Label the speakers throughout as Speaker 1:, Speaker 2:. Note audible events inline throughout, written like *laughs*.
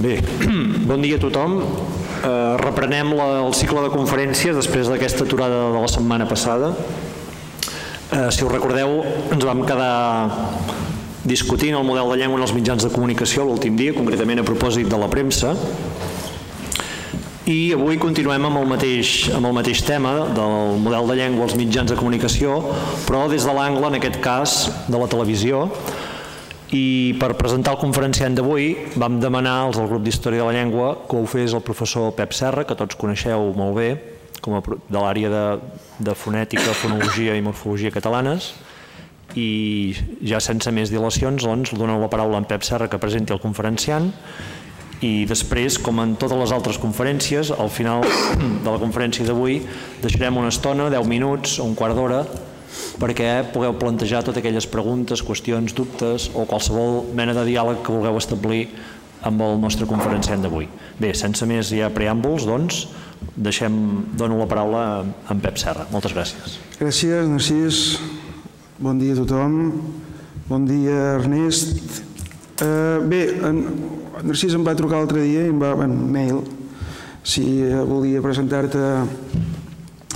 Speaker 1: Bé, *clears throat* bon dia a tothom. Eh, reprenem el cicle de conferències després d'aquesta aturada de la setmana passada. Eh, si us recordeu, ens vam quedar discutint el model de llengua en els mitjans de comunicació l'últim dia, concretament a propòsit de la premsa, i avui continuem amb el mateix, amb el mateix tema del model de llengua als mitjans de comunicació, però des de l'angle, en aquest cas, de la televisió, i per presentar el conferenciant d'avui vam demanar als del grup d'Història de la Llengua que ho fes el professor Pep Serra, que tots coneixeu molt bé, com a, de l'àrea de, de fonètica, fonologia i morfologia catalanes, i ja sense més dilacions doncs, dono la paraula a Pep Serra que presenti el conferenciant. I després, com en totes les altres conferències, al final de la conferència d'avui deixarem una estona, 10 minuts un quart d'hora, perquè pugueu plantejar totes aquelles preguntes, qüestions, dubtes o qualsevol mena de diàleg que vulgueu establir amb el nostre conferenciant d'avui. Bé, sense més ja preàmbuls, doncs, deixem, dono la paraula a en Pep Serra. Moltes gràcies.
Speaker 2: Gràcies, Narcís. Bon dia a tothom. Bon dia, Ernest. Uh, bé, en, Narcís em va trucar l'altre dia i em va, en mail, si volia presentar-te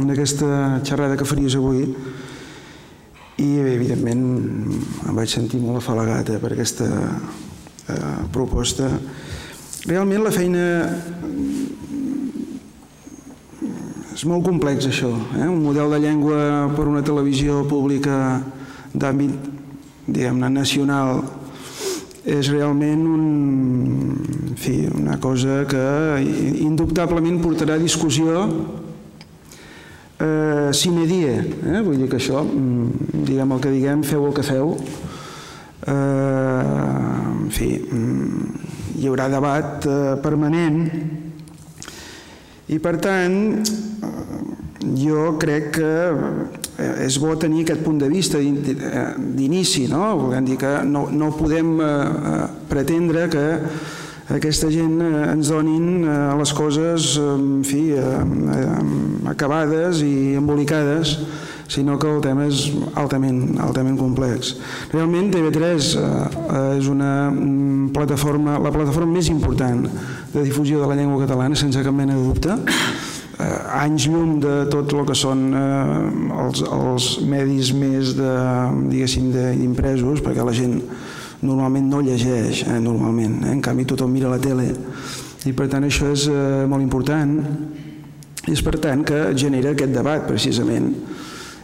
Speaker 2: en aquesta xerrada que faries avui i evidentment em vaig sentir molt afalagat eh, per aquesta eh, proposta. Realment la feina és molt complex això, eh? un model de llengua per una televisió pública d'àmbit diguem-ne nacional és realment un, en fi, una cosa que indubtablement portarà a discussió eh, sine die. Eh? Vull dir que això, mm, diguem el que diguem, feu el que feu, eh, en fi, mm, hi haurà debat eh, permanent i per tant jo crec que eh, és bo tenir aquest punt de vista d'inici, no? Volem dir que no, no podem eh, eh, pretendre que aquesta gent ens donin les coses, en fi, acabades i embolicades, sinó que el tema és altament, altament complex. Realment TV3 és una mm, plataforma, la plataforma més important de difusió de la llengua catalana, sense cap mena de dubte, eh, anys llum de tot el que són eh, els, els medis més de, d'impresos, perquè la gent normalment no llegeix, eh, normalment, eh? en canvi tothom mira la tele, i per tant això és eh, molt important, és per tant que genera aquest debat precisament,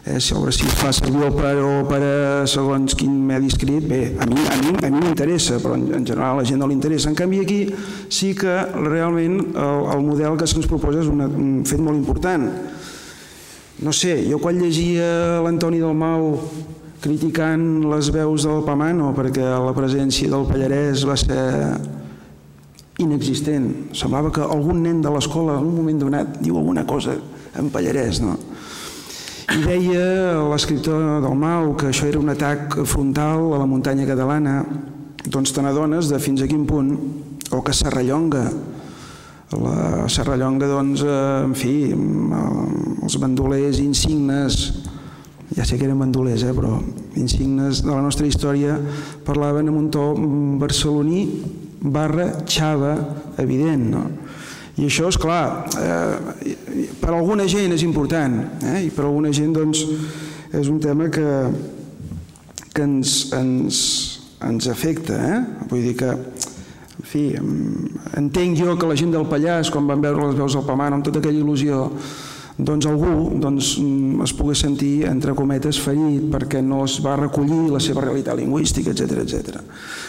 Speaker 2: eh, sobre si es fa servir el per o per a segons quin medi escrit, bé, a mi a mi, a mi m'interessa, però en, en general a la gent no li interessa. En canvi aquí sí que realment el, el model que se'ns proposa és una, un fet molt important. No sé, jo quan llegia l'Antoni Dalmau criticant les veus del Pamano perquè la presència del Pallarès va ser inexistent. Semblava que algun nen de l'escola en un moment donat diu alguna cosa en Pallarès, no? I deia l'escriptor del Mau que això era un atac frontal a la muntanya catalana, doncs te n'adones de fins a quin punt, o que Serrallonga, la Serrallonga, doncs, eh, en fi, els bandolers insignes, ja sé que eren bandolers, eh, però insignes de la nostra història parlaven amb un to barceloní barra xava evident, no? I això, és clar, eh, per alguna gent és important, eh? i per alguna gent doncs, és un tema que, que ens, ens, ens afecta. Eh? Vull dir que, en fi, entenc jo que la gent del Pallars, quan van veure les veus del Pamano amb tota aquella il·lusió, doncs algú doncs, es pogués sentir, entre cometes, ferit perquè no es va recollir la seva realitat lingüística, etc etc.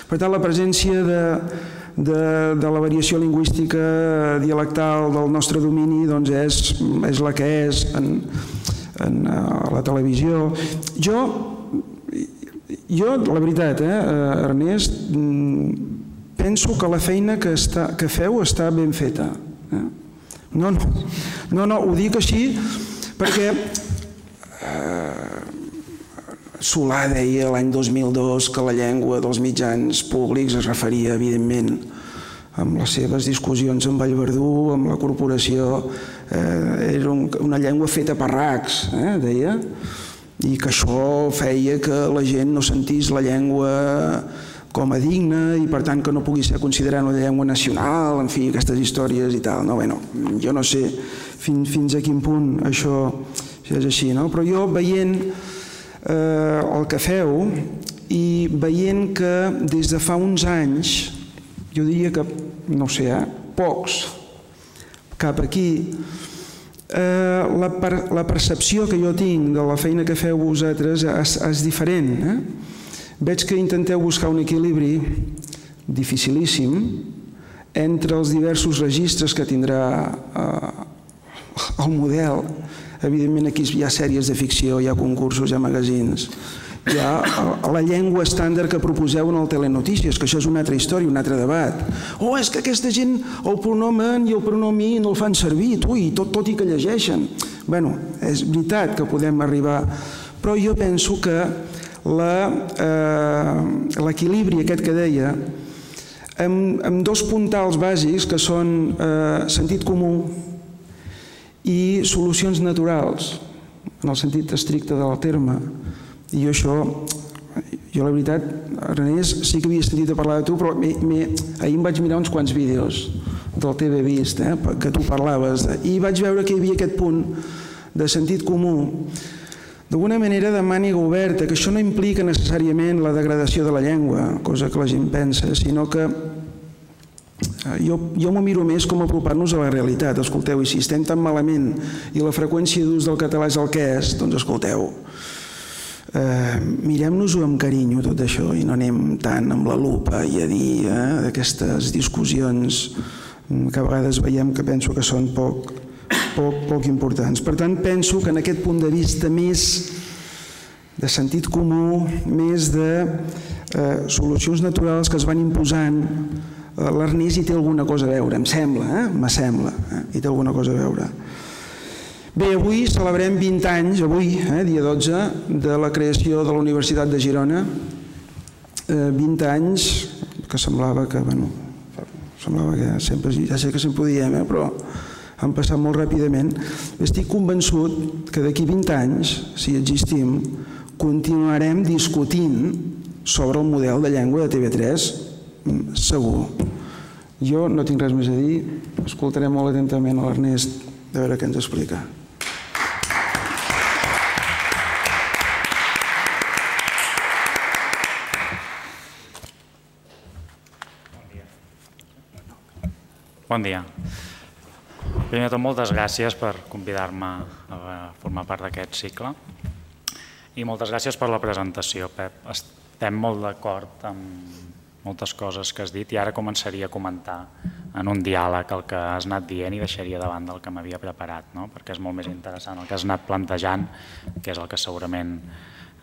Speaker 2: Per tant, la presència de, de, de la variació lingüística dialectal del nostre domini doncs és, és la que és en, en uh, la televisió. Jo, jo la veritat, eh, Ernest, mm, penso que la feina que, està, que feu està ben feta. Eh? No, no, no, no, ho dic així perquè eh, Solà deia l'any 2002 que la llengua dels mitjans públics es referia, evidentment, amb les seves discussions amb Vallverdú, amb la corporació, eh, era un, una llengua feta per racs, eh, deia, i que això feia que la gent no sentís la llengua com a digne i per tant que no pugui ser considerat una llengua nacional, en fi, aquestes històries i tal. No? Bueno, jo no sé fins, fins a quin punt això és així, no? però jo veient eh, el que feu i veient que des de fa uns anys, jo diria que, no sé, eh, pocs, cap aquí, eh, la, per, la percepció que jo tinc de la feina que feu vosaltres és, és diferent. Eh? Veig que intenteu buscar un equilibri dificilíssim entre els diversos registres que tindrà eh, el model. Evidentment aquí hi ha sèries de ficció, hi ha concursos, hi ha magazins, hi ha la llengua estàndard que proposeu en el Telenotícies, que això és una altra història, un altre debat. Oh, és que aquesta gent el pronomen i el pronomi no el fan servir, ui, tot, tot i que llegeixen. bueno, és veritat que podem arribar, però jo penso que Eh, l'equilibri eh, aquest que deia amb, amb dos puntals bàsics que són eh, sentit comú i solucions naturals en el sentit estricte del terme. I jo això jo la veritat, Renés, sí que havia sentit a parlar de tu, però m he, m he, ahir em vaig mirar uns quants vídeos del TV Vist, eh, que tu parlaves, i vaig veure que hi havia aquest punt de sentit comú d'alguna manera de màniga oberta, que això no implica necessàriament la degradació de la llengua, cosa que la gent pensa, sinó que eh, jo, jo m'ho miro més com apropar-nos a la realitat. Escolteu, i si estem tan malament i la freqüència d'ús del català és el que és, doncs escolteu, eh, mirem-nos-ho amb carinyo tot això i no anem tant amb la lupa i a dir eh, aquestes discussions que a vegades veiem que penso que són poc, poc, poc importants. Per tant, penso que en aquest punt de vista més de sentit comú, més de eh, solucions naturals que es van imposant, eh, l'Ernest hi té alguna cosa a veure, em sembla, eh? me sembla, eh? hi té alguna cosa a veure. Bé, avui celebrem 20 anys, avui, eh, dia 12, de la creació de la Universitat de Girona, eh, 20 anys que semblava que, bueno, semblava que sempre, ja sé que sempre ho diem, eh, però han passat molt ràpidament. Estic convençut que d'aquí 20 anys, si existim, continuarem discutint sobre el model de llengua de TV3, mm, segur. Jo no tinc res més a dir, escoltarem molt atentament a l'Ernest a veure què ens explica.
Speaker 3: Bon dia. Primer de tot, moltes gràcies per convidar-me a formar part d'aquest cicle i moltes gràcies per la presentació, Pep. Estem molt d'acord amb moltes coses que has dit i ara començaria a comentar en un diàleg el que has anat dient i deixaria davant del que m'havia preparat, no? perquè és molt més interessant el que has anat plantejant, que és el que segurament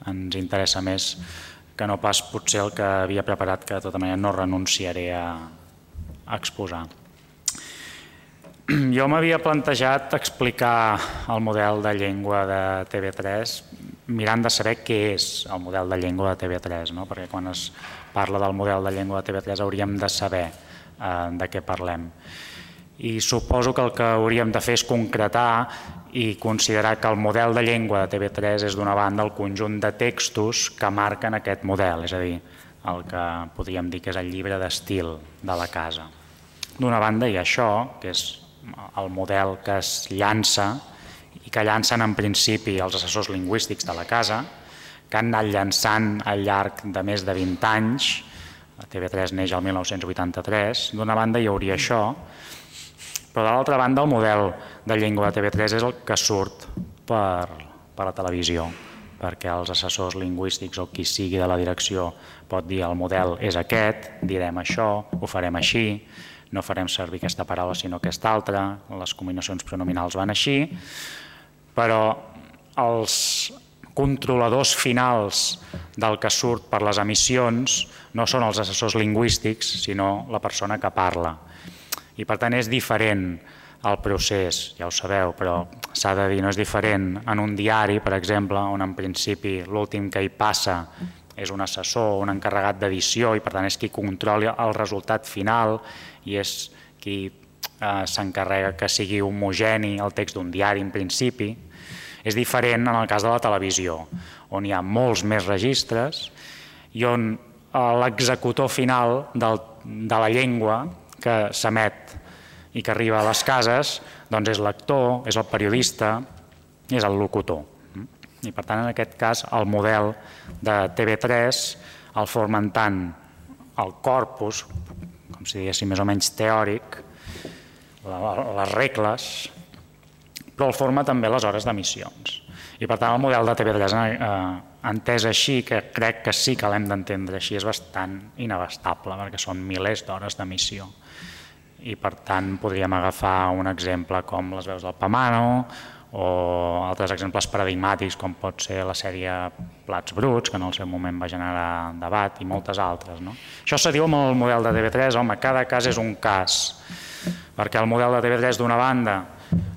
Speaker 3: ens interessa més que no pas potser el que havia preparat, que de tota manera no renunciaré a, a exposar. *clears throat* Jo m'havia plantejat explicar el model de llengua de TV3 mirant de saber què és el model de llengua de TV3, no? perquè quan es parla del model de llengua de TV3 hauríem de saber eh, de què parlem. I suposo que el que hauríem de fer és concretar i considerar que el model de llengua de TV3 és d'una banda el conjunt de textos que marquen aquest model, és a dir, el que podríem dir que és el llibre d'estil de la casa. D'una banda hi ha això, que és el model que es llança i que llancen en principi els assessors lingüístics de la casa, que han anat llançant al llarg de més de 20 anys, la TV3 neix el 1983, d'una banda hi hauria això, però de l'altra banda el model de llengua de TV3 és el que surt per, per la televisió, perquè els assessors lingüístics o qui sigui de la direcció pot dir el model és aquest, direm això, ho farem així, no farem servir aquesta paraula sinó aquesta altra, les combinacions pronominals van així, però els controladors finals del que surt per les emissions no són els assessors lingüístics, sinó la persona que parla. I per tant és diferent el procés, ja ho sabeu, però s'ha de dir, no és diferent en un diari, per exemple, on en principi l'últim que hi passa és un assessor, un encarregat d'edició i per tant és qui controla el resultat final i és qui eh, s'encarrega que sigui homogeni el text d'un diari en principi. És diferent en el cas de la televisió, on hi ha molts més registres i on l'executor final del, de la llengua que s'emet i que arriba a les cases doncs és l'actor, és el periodista, és el locutor. I per tant, en aquest cas, el model de TV3 el formen tant el corpus, si diguéssim més o menys teòric, les regles, però el forma també les hores d'emissions. I per tant el model de TV3 eh, entès així, que crec que sí que l'hem d'entendre així, és bastant inabastable perquè són milers d'hores d'emissió. I per tant podríem agafar un exemple com les veus del Pamano o altres exemples paradigmàtics com pot ser la sèrie Plats Bruts, que en el seu moment va generar debat, i moltes altres. No? Això se diu amb el model de TV3, home, cada cas és un cas, perquè el model de TV3 d'una banda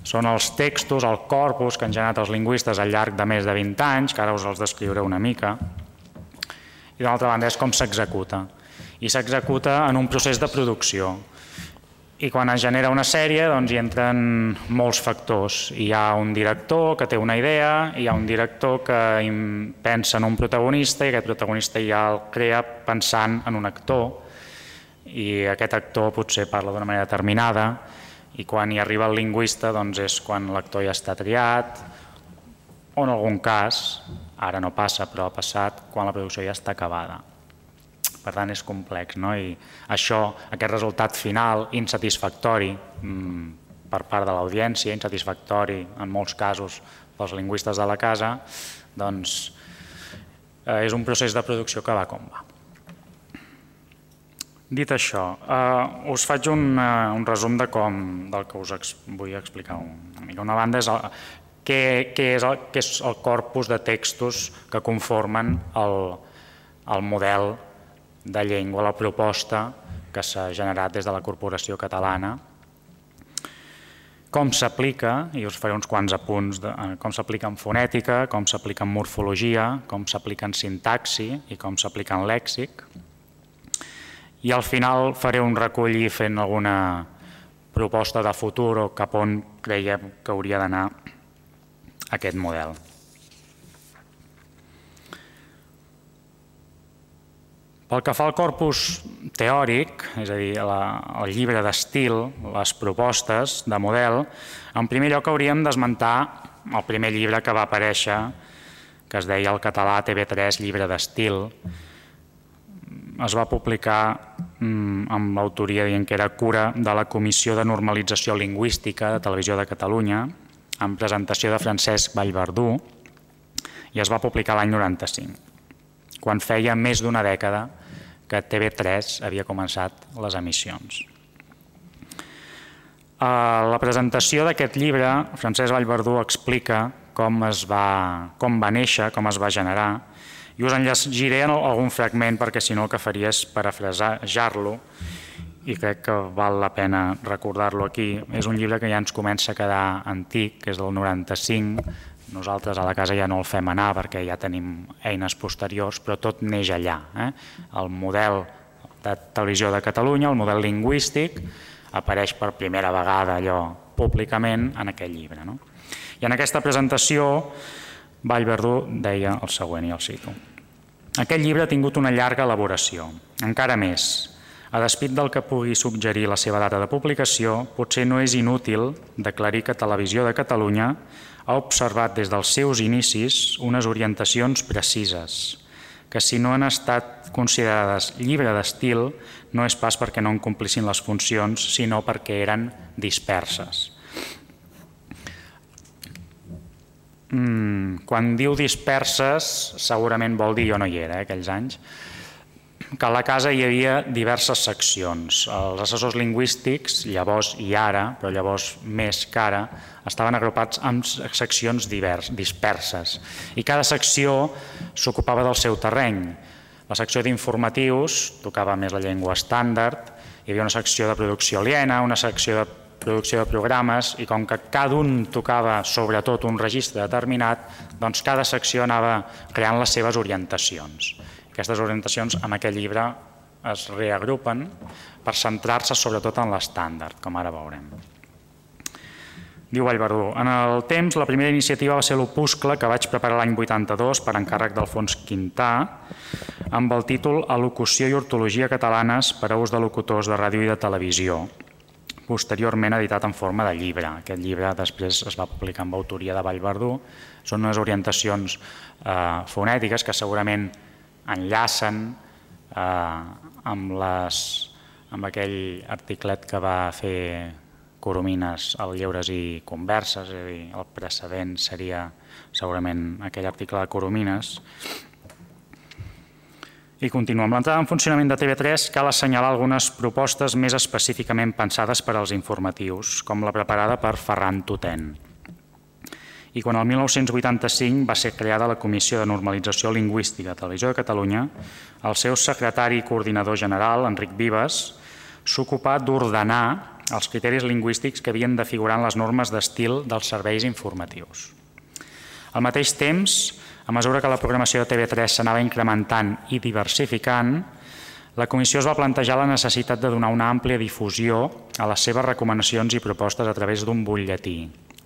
Speaker 3: són els textos, el corpus que han generat els lingüistes al llarg de més de 20 anys, que ara us els descriuré una mica, i d'altra banda és com s'executa. I s'executa en un procés de producció. I quan es genera una sèrie doncs hi entren molts factors. Hi ha un director que té una idea, hi ha un director que pensa en un protagonista i aquest protagonista ja el crea pensant en un actor i aquest actor potser parla d'una manera determinada i quan hi arriba el lingüista doncs és quan l'actor ja està triat o en algun cas, ara no passa però ha passat, quan la producció ja està acabada. Per tant és complex no? i això, aquest resultat final insatisfactori mmm, per part de l'audiència, insatisfactori en molts casos pels lingüistes de la casa, doncs eh, és un procés de producció que va com va. Dit això, eh, us faig un, uh, un resum de com, del que us ex, vull explicar una mica. Una banda és el, què, què, és el, què és el corpus de textos que conformen el, el model de llengua, la proposta que s'ha generat des de la Corporació Catalana, com s'aplica, i us faré uns quants apunts, de, eh, com s'aplica en fonètica, com s'aplica en morfologia, com s'aplica en sintaxi i com s'aplica en lèxic, i al final faré un recull fent alguna proposta de futur o cap on creiem que hauria d'anar aquest model. Pel que fa al corpus teòric, és a dir, la, el llibre d'estil, les propostes de model, en primer lloc hauríem d'esmentar el primer llibre que va aparèixer, que es deia el català TV3 llibre d'estil, es va publicar mm, amb l'autoria dient que era cura de la Comissió de Normalització Lingüística de Televisió de Catalunya, amb presentació de Francesc Vallverdú, i es va publicar l'any 95, quan feia més d'una dècada que TV3 havia començat les emissions. A la presentació d'aquest llibre, Francesc Vallverdú explica com, es va, com va néixer, com es va generar, i us en llegiré algun fragment perquè si no el que faria és parafrasejar-lo i crec que val la pena recordar-lo aquí. És un llibre que ja ens comença a quedar antic, que és del 95. Nosaltres a la casa ja no el fem anar perquè ja tenim eines posteriors, però tot neix allà. Eh? El model de televisió de Catalunya, el model lingüístic, apareix per primera vegada allò públicament en aquest llibre. No? I en aquesta presentació Vallverdú deia el següent, i el cito. Aquest llibre ha tingut una llarga elaboració. Encara més, a despit del que pugui suggerir la seva data de publicació, potser no és inútil d'aclarir que Televisió de Catalunya ha observat des dels seus inicis unes orientacions precises, que si no han estat considerades llibre d'estil no és pas perquè no en complissin les funcions, sinó perquè eren disperses. Mm, quan diu disperses, segurament vol dir, jo no hi era, eh, aquells anys, que a la casa hi havia diverses seccions. Els assessors lingüístics, llavors i ara, però llavors més que ara, estaven agrupats en seccions divers, disperses. I cada secció s'ocupava del seu terreny. La secció d'informatius tocava més la llengua estàndard, hi havia una secció de producció aliena, una secció de producció de programes i com que cada un tocava sobretot un registre determinat, doncs cada secció anava creant les seves orientacions. Aquestes orientacions en aquest llibre es reagrupen per centrar-se sobretot en l'estàndard, com ara veurem. Diu Vallverdú, en el temps la primera iniciativa va ser l'opuscle que vaig preparar l'any 82 per encàrrec d'Alfons Quintà amb el títol Elocució i ortologia catalanes per a ús de locutors de ràdio i de televisió, posteriorment editat en forma de llibre. Aquest llibre després es va publicar amb autoria de Vallverdú. Són unes orientacions eh, fonètiques que segurament enllacen eh, amb, les, amb aquell articlet que va fer Coromines al Lleures i Converses, és a dir, el precedent seria segurament aquell article de Coromines. I continuem. Amb l'entrada en funcionament de TV3 cal assenyalar algunes propostes més específicament pensades per als informatius, com la preparada per Ferran Totent. I quan el 1985 va ser creada la Comissió de Normalització Lingüística de Televisió de Catalunya, el seu secretari i coordinador general, Enric Vives, s'ocupà d'ordenar els criteris lingüístics que havien de figurar en les normes d'estil dels serveis informatius. Al mateix temps, a mesura que la programació de TV3 s'anava incrementant i diversificant, la Comissió es va plantejar la necessitat de donar una àmplia difusió a les seves recomanacions i propostes a través d'un butlletí,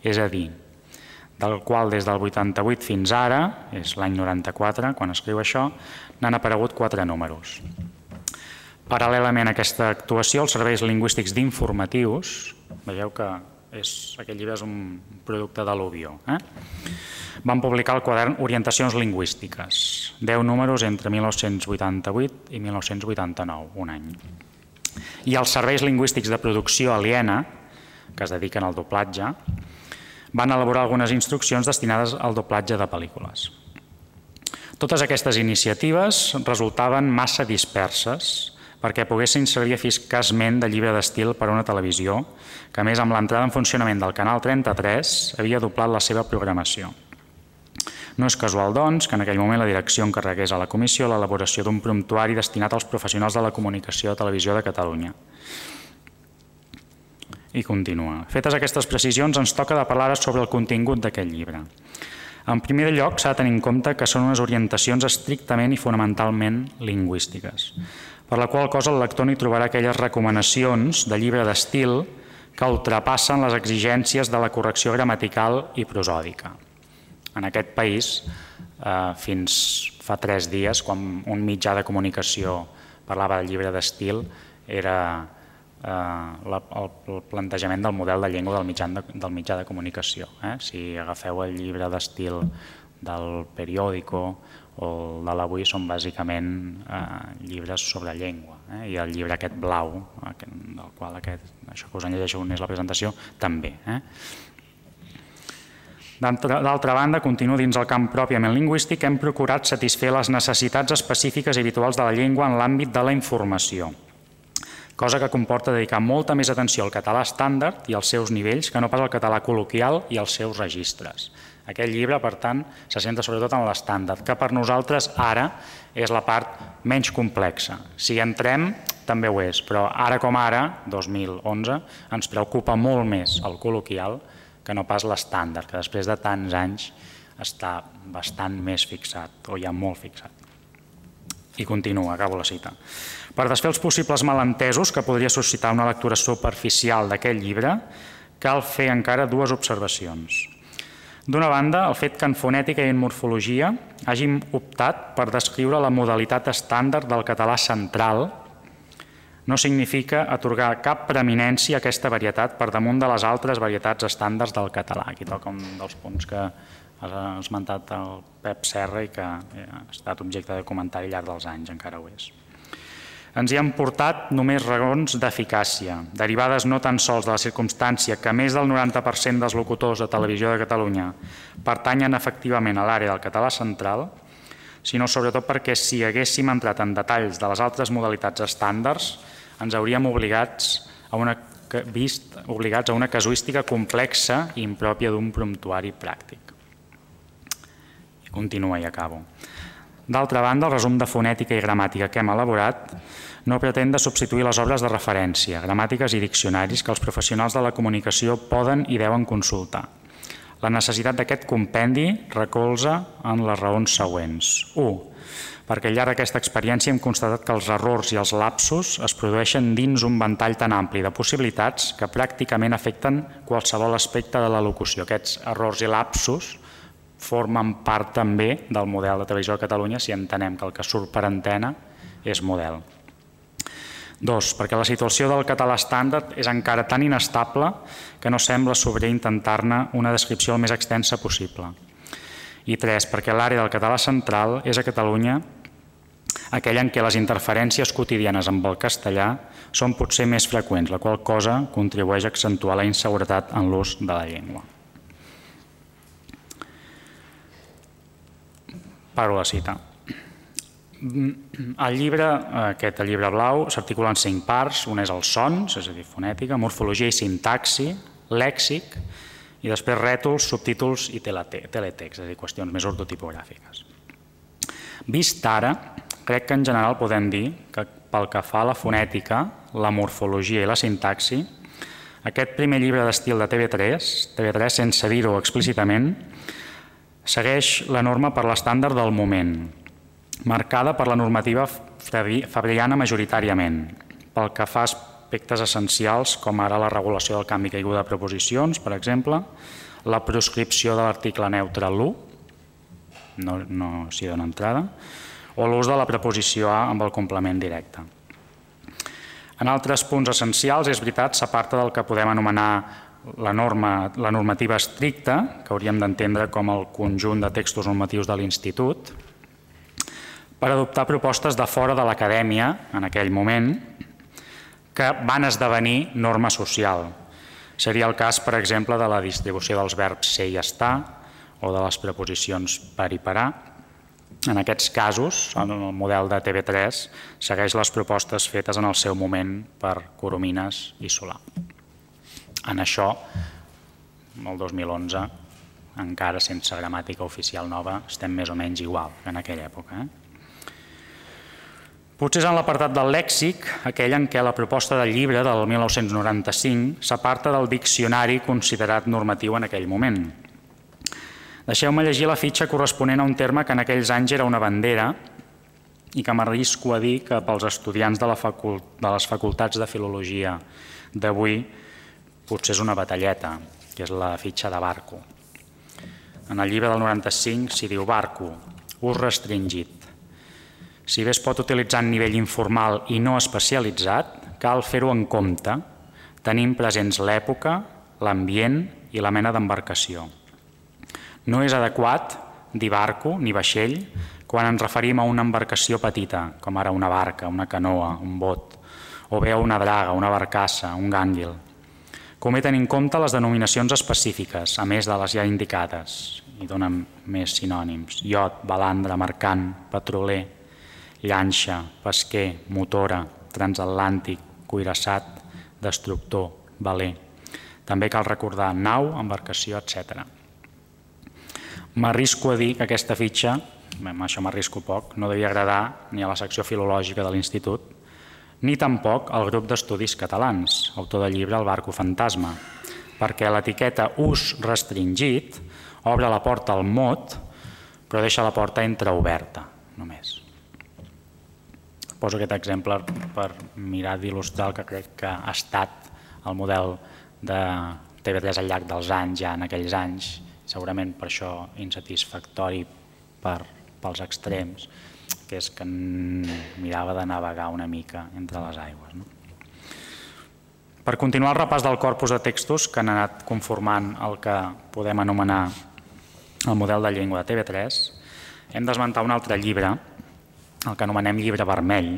Speaker 3: és a dir, del qual des del 88 fins ara, és l'any 94, quan escriu això, n'han aparegut quatre números. Paral·lelament a aquesta actuació, els serveis lingüístics d'informatius, veieu que és, aquest llibre és un producte de l'Ubio, eh? van publicar el quadern Orientacions lingüístiques, 10 números entre 1988 i 1989, un any. I els serveis lingüístics de producció aliena, que es dediquen al doblatge, van elaborar algunes instruccions destinades al doblatge de pel·lícules. Totes aquestes iniciatives resultaven massa disperses perquè poguessin servir eficaçment de llibre d'estil per a una televisió, que més amb l'entrada en funcionament del Canal 33 havia doblat la seva programació. No és casual, doncs, que en aquell moment la direcció encarregués a la comissió l'elaboració d'un promptuari destinat als professionals de la comunicació de televisió de Catalunya. I continua. Fetes aquestes precisions, ens toca de parlar sobre el contingut d'aquest llibre. En primer lloc, s'ha de tenir en compte que són unes orientacions estrictament i fonamentalment lingüístiques per la qual cosa el lector n'hi trobarà aquelles recomanacions de llibre d'estil que ultrapassen les exigències de la correcció gramatical i prosòdica. En aquest país, eh, fins fa tres dies, quan un mitjà de comunicació parlava de llibre d'estil, era la, el, el plantejament del model de llengua del mitjà de, del mitjà de comunicació. Eh? Si agafeu el llibre d'estil del periòdico o el de l'avui són bàsicament eh, llibres sobre llengua eh? i el llibre aquest blau aquest, del qual aquest, això que us en llegeixo és la presentació també eh? D'altra banda, continuo dins el camp pròpiament lingüístic, hem procurat satisfer les necessitats específiques i habituals de la llengua en l'àmbit de la informació, cosa que comporta dedicar molta més atenció al català estàndard i als seus nivells que no pas al català col·loquial i als seus registres. Aquest llibre, per tant, se centra sobretot en l'estàndard, que per nosaltres ara és la part menys complexa. Si entrem, també ho és, però ara com ara, 2011, ens preocupa molt més el col·loquial que no pas l'estàndard, que després de tants anys està bastant més fixat, o ja molt fixat. I continua, acabo la cita. Per desfer els possibles malentesos que podria suscitar una lectura superficial d'aquest llibre, cal fer encara dues observacions. D'una banda, el fet que en fonètica i en morfologia hàgim optat per descriure la modalitat estàndard del català central no significa atorgar cap preeminència a aquesta varietat per damunt de les altres varietats estàndards del català. Aquí toca un dels punts que ha esmentat el Pep Serra i que ha estat objecte de comentari al llarg dels anys, encara ho és ens hi han portat només raons d'eficàcia, derivades no tan sols de la circumstància que més del 90% dels locutors de televisió de Catalunya pertanyen efectivament a l'àrea del català central, sinó sobretot perquè si haguéssim entrat en detalls de les altres modalitats estàndards, ens hauríem obligats a una, vist obligats a una casuística complexa i impròpia d'un promptuari pràctic. I continua i acabo. D'altra banda, el resum de fonètica i gramàtica que hem elaborat no pretén de substituir les obres de referència, gramàtiques i diccionaris que els professionals de la comunicació poden i deuen consultar. La necessitat d'aquest compendi recolza en les raons següents. 1. perquè al llarg d'aquesta experiència hem constatat que els errors i els lapsos es produeixen dins un ventall tan ampli de possibilitats que pràcticament afecten qualsevol aspecte de la locució. Aquests errors i lapsos formen part també del model de televisió de Catalunya si entenem que el que surt per antena és model. Dos, perquè la situació del català estàndard és encara tan inestable que no sembla sobrer intentar-ne una descripció el més extensa possible. I tres, perquè l'àrea del català central és a Catalunya aquella en què les interferències quotidianes amb el castellà són potser més freqüents, la qual cosa contribueix a accentuar la inseguretat en l'ús de la llengua. Paro la cita. El llibre, aquest el llibre blau, s'articula en cinc parts. Un és els sons, és a dir, fonètica, morfologia i sintaxi, lèxic, i després rètols, subtítols i teletext, és a dir, qüestions més ortotipogràfiques. Vist ara, crec que en general podem dir que pel que fa a la fonètica, la morfologia i la sintaxi, aquest primer llibre d'estil de TV3, TV3 sense dir-ho explícitament, segueix la norma per l'estàndard del moment, marcada per la normativa fabriana majoritàriament, pel que fa a aspectes essencials com ara la regulació del canvi caiguda de preposicions, per exemple, la proscripció de l'article neutre l'1, no, no s'hi dona entrada, o l'ús de la preposició a amb el complement directe. En altres punts essencials, és veritat, s'aparta del que podem anomenar la, norma, la normativa estricta, que hauríem d'entendre com el conjunt de textos normatius de l'Institut, per adoptar propostes de fora de l'acadèmia, en aquell moment, que van esdevenir norma social. Seria el cas, per exemple, de la distribució dels verbs ser i estar o de les preposicions per i parar, en aquests casos, en el model de TV3 segueix les propostes fetes en el seu moment per Coromines i Solà. En això, el 2011, encara sense gramàtica oficial nova, estem més o menys igual que en aquella època. Eh? Potser és en l'apartat del lèxic, aquell en què la proposta del llibre del 1995 s'aparta del diccionari considerat normatiu en aquell moment, Deixeu-me llegir la fitxa corresponent a un terme que en aquells anys era una bandera i que m'arrisco a dir que pels estudiants de, la facult de les facultats de filologia d'avui potser és una batalleta, que és la fitxa de barco. En el llibre del 95 s'hi diu barco, ús restringit. Si bé es pot utilitzar en nivell informal i no especialitzat, cal fer-ho en compte, tenint presents l'època, l'ambient i la mena d'embarcació. No és adequat dir barco ni vaixell quan ens referim a una embarcació petita, com ara una barca, una canoa, un bot, o bé una draga, una barcassa, un gànguil. Convé tenir en compte les denominacions específiques, a més de les ja indicades, i donen més sinònims, iot, balandra, mercant, petroler, llanxa, pesquer, motora, transatlàntic, cuirassat, destructor, valer. També cal recordar nau, embarcació, etc. M'arrisco a dir que aquesta fitxa, amb això m'arrisco poc, no devia agradar ni a la secció filològica de l'Institut, ni tampoc al grup d'estudis catalans, autor del llibre El barco fantasma, perquè l'etiqueta ús restringit obre la porta al mot, però deixa la porta entreoberta, només. Poso aquest exemple per mirar d'il·lustrar el que crec que ha estat el model de TV3 al llarg dels anys, ja en aquells anys, segurament per això insatisfactori per, pels extrems, que és que mirava de navegar una mica entre les aigües. No? Per continuar el repàs del corpus de textos que han anat conformant el que podem anomenar el model de llengua de TV3, hem d'esmentar un altre llibre, el que anomenem llibre vermell,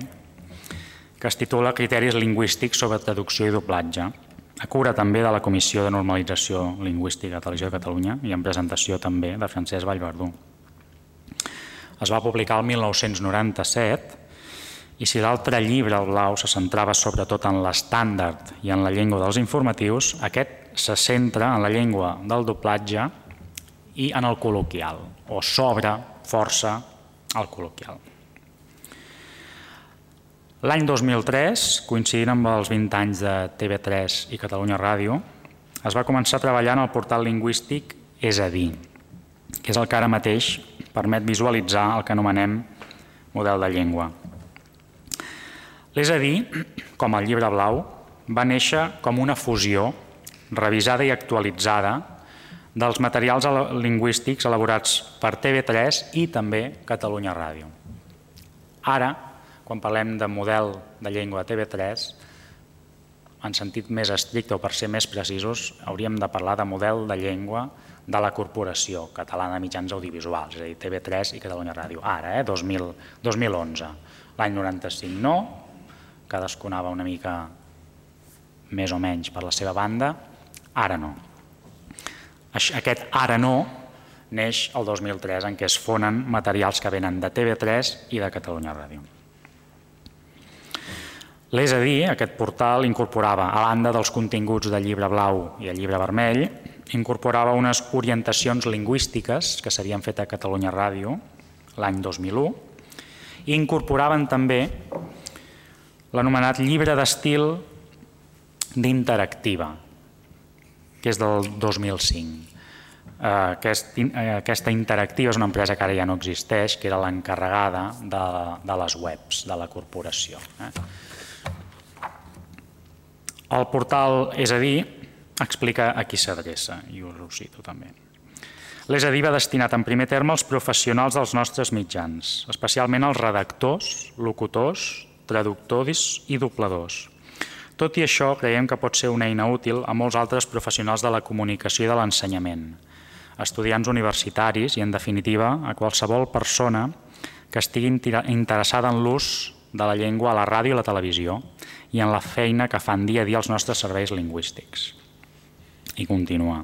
Speaker 3: que es titula Criteris lingüístics sobre traducció i doblatge, a cura també de la Comissió de Normalització Lingüística de Televisió de Catalunya i en presentació també de Francesc Vallverdú. Es va publicar el 1997 i si l'altre llibre, el blau, se centrava sobretot en l'estàndard i en la llengua dels informatius, aquest se centra en la llengua del doblatge i en el col·loquial, o s'obre força al col·loquial. L'any 2003, coincidint amb els 20 anys de TV3 i Catalunya Ràdio, es va començar a treballar en el portal lingüístic És a dir, que és el que ara mateix permet visualitzar el que anomenem model de llengua. És a dir, com el llibre blau, va néixer com una fusió revisada i actualitzada dels materials lingüístics elaborats per TV3 i també Catalunya Ràdio. Ara, quan parlem de model de llengua de TV3, en sentit més estricte o per ser més precisos, hauríem de parlar de model de llengua de la Corporació Catalana de Mitjans Audiovisuals, és a dir, TV3 i Catalunya Ràdio. Ara, eh, 2000, 2011. L'any 95 no, cadascú anava una mica més o menys per la seva banda, ara no. Aquest ara no neix el 2003 en què es fonen materials que venen de TV3 i de Catalunya Ràdio. L'és a dir, aquest portal incorporava, a banda dels continguts del llibre blau i el llibre vermell, incorporava unes orientacions lingüístiques que s'havien fet a Catalunya Ràdio l'any 2001 i incorporaven també l'anomenat llibre d'estil d'interactiva, que és del 2005. Eh, aquest, eh, aquesta interactiva és una empresa que ara ja no existeix, que era l'encarregada de, de les webs de la corporació. Eh? El portal, és a dir, explica a qui s'adreça, i ho cito també. Dir, va destinat en primer terme als professionals dels nostres mitjans, especialment als redactors, locutors, traductors i dobladors. Tot i això, creiem que pot ser una eina útil a molts altres professionals de la comunicació i de l'ensenyament, estudiants universitaris i, en definitiva, a qualsevol persona que estigui interessada en l'ús de la llengua a la ràdio i la televisió i en la feina que fan dia a dia els nostres serveis lingüístics. I continua.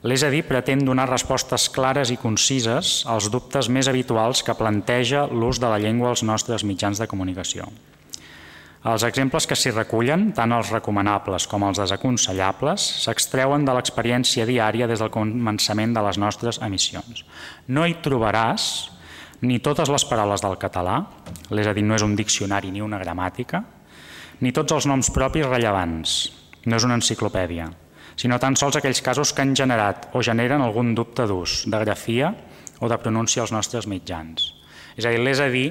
Speaker 3: L'és a dir, pretén donar respostes clares i concises als dubtes més habituals que planteja l'ús de la llengua als nostres mitjans de comunicació. Els exemples que s'hi recullen, tant els recomanables com els desaconsellables, s'extreuen de l'experiència diària des del començament de les nostres emissions. No hi trobaràs ni totes les paraules del català, és a dir, no és un diccionari ni una gramàtica, ni tots els noms propis rellevants, no és una enciclopèdia, sinó tan sols aquells casos que han generat o generen algun dubte d'ús, de grafia o de pronúncia als nostres mitjans. És a dir, l'és a dir,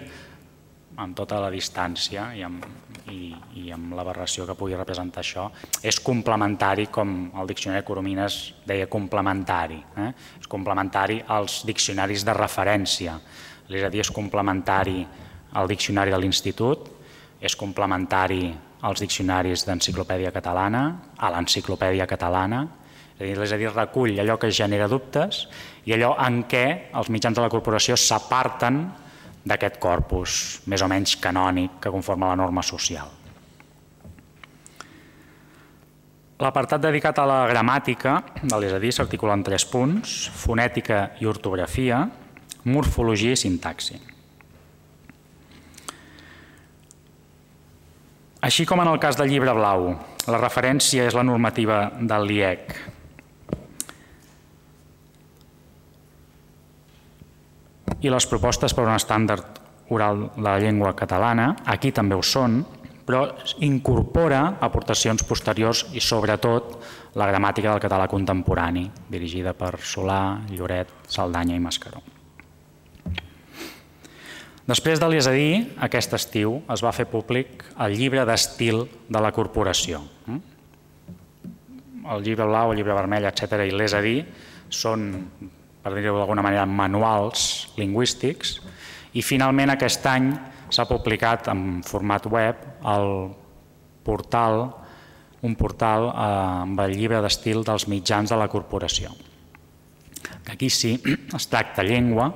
Speaker 3: amb tota la distància i amb, i, i amb l'aberració que pugui representar això, és complementari, com el diccionari Coromines deia complementari. Eh? És complementari als diccionaris de referència, és a dir, és complementari al diccionari de l'Institut, és complementari als diccionaris d'enciclopèdia catalana, a l'enciclopèdia catalana, és a dir, recull allò que genera dubtes i allò en què els mitjans de la corporació s'aparten d'aquest corpus més o menys canònic que conforma la norma social. L'apartat dedicat a la gramàtica, és a dir, s'articula en tres punts, fonètica i ortografia, morfologia i sintaxi. Així com en el cas del llibre blau, la referència és la normativa del LIEC. I les propostes per un estàndard oral de la llengua catalana, aquí també ho són, però incorpora aportacions posteriors i sobretot la gramàtica del català contemporani, dirigida per Solà, Lloret, Saldanya i Mascaró. Després de l'ESADI, aquest estiu es va fer públic el llibre d'estil de la corporació. El llibre blau, el llibre vermell, etc. i l'ESADI són, per dir-ho d'alguna manera, manuals lingüístics i finalment aquest any s'ha publicat en format web el portal, un portal eh, amb el llibre d'estil dels mitjans de la corporació. Aquí sí *clears throat* es tracta llengua,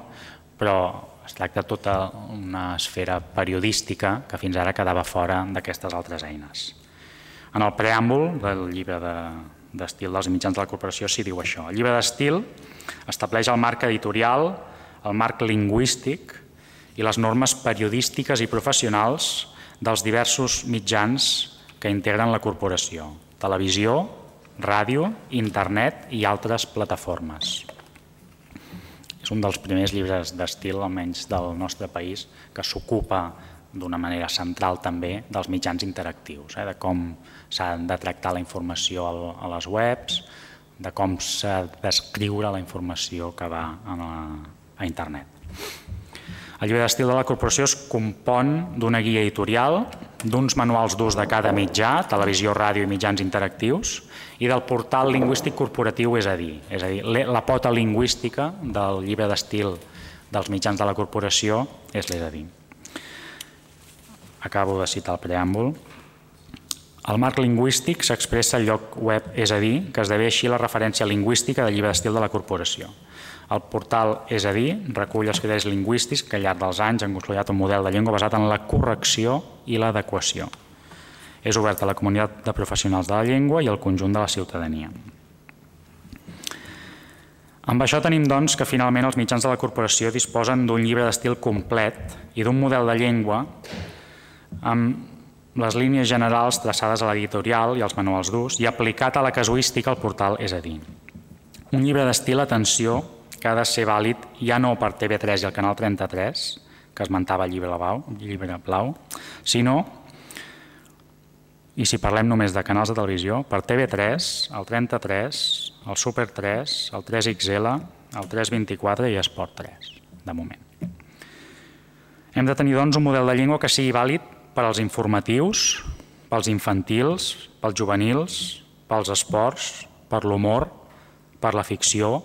Speaker 3: però es tracta tota una esfera periodística que fins ara quedava fora d'aquestes altres eines. En el preàmbul del llibre d'estil de, dels mitjans de la corporació s'hi diu això. El llibre d'estil estableix el marc editorial, el marc lingüístic i les normes periodístiques i professionals dels diversos mitjans que integren la corporació, televisió, ràdio, internet i altres plataformes. És un dels primers llibres d'estil, almenys del nostre país, que s'ocupa d'una manera central també dels mitjans interactius, eh, de com s'ha de tractar la informació a les webs, de com s'ha d'escriure la informació que va a, la, a internet. El llibre d'estil de la corporació es compon d'una guia editorial, d'uns manuals d'ús de cada mitjà, televisió, ràdio i mitjans interactius, i del portal lingüístic corporatiu, és a dir, és a dir la pota lingüística del llibre d'estil dels mitjans de la corporació és l'és a dir. Acabo de citar el preàmbul. El marc lingüístic s'expressa al lloc web, és a dir, que esdevé així la referència lingüística del llibre d'estil de la corporació. El portal, és a dir, recull els criteris lingüístics que al llarg dels anys han consolidat un model de llengua basat en la correcció i l'adequació. És obert a la comunitat de professionals de la llengua i al conjunt de la ciutadania. Amb això tenim, doncs, que finalment els mitjans de la corporació disposen d'un llibre d'estil complet i d'un model de llengua amb les línies generals traçades a l'editorial i als manuals d'ús i aplicat a la casuística al portal, és a dir, un llibre d'estil, atenció, que ha de ser vàlid ja no per TV3 i el canal 33, que esmentava el llibre blau, llibre blau sinó, i si parlem només de canals de televisió, per TV3, el 33, el Super 3, el 3XL, el 324 i Esport 3, de moment. Hem de tenir doncs un model de llengua que sigui vàlid per als informatius, pels infantils, pels juvenils, pels esports, per l'humor, per la ficció,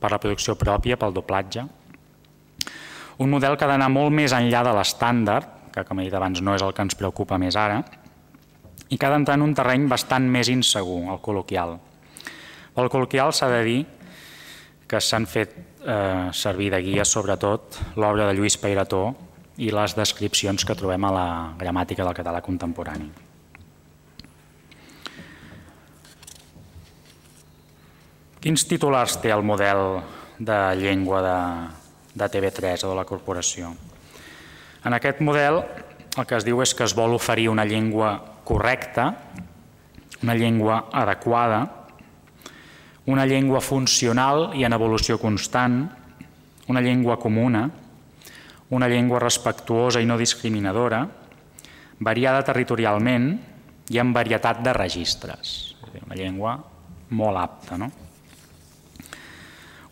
Speaker 3: per la producció pròpia, pel doblatge. Un model que ha d'anar molt més enllà de l'estàndard, que com he dit abans no és el que ens preocupa més ara, i que ha d'entrar en un terreny bastant més insegur, el col·loquial. Pel col·loquial s'ha de dir que s'han fet eh, servir de guia sobretot l'obra de Lluís Peirató i les descripcions que trobem a la gramàtica del català contemporani. Quins titulars té el model de llengua de, de TV3 o de la corporació? En aquest model el que es diu és que es vol oferir una llengua correcta, una llengua adequada, una llengua funcional i en evolució constant, una llengua comuna, una llengua respectuosa i no discriminadora, variada territorialment i amb varietat de registres. Una llengua molt apta. No?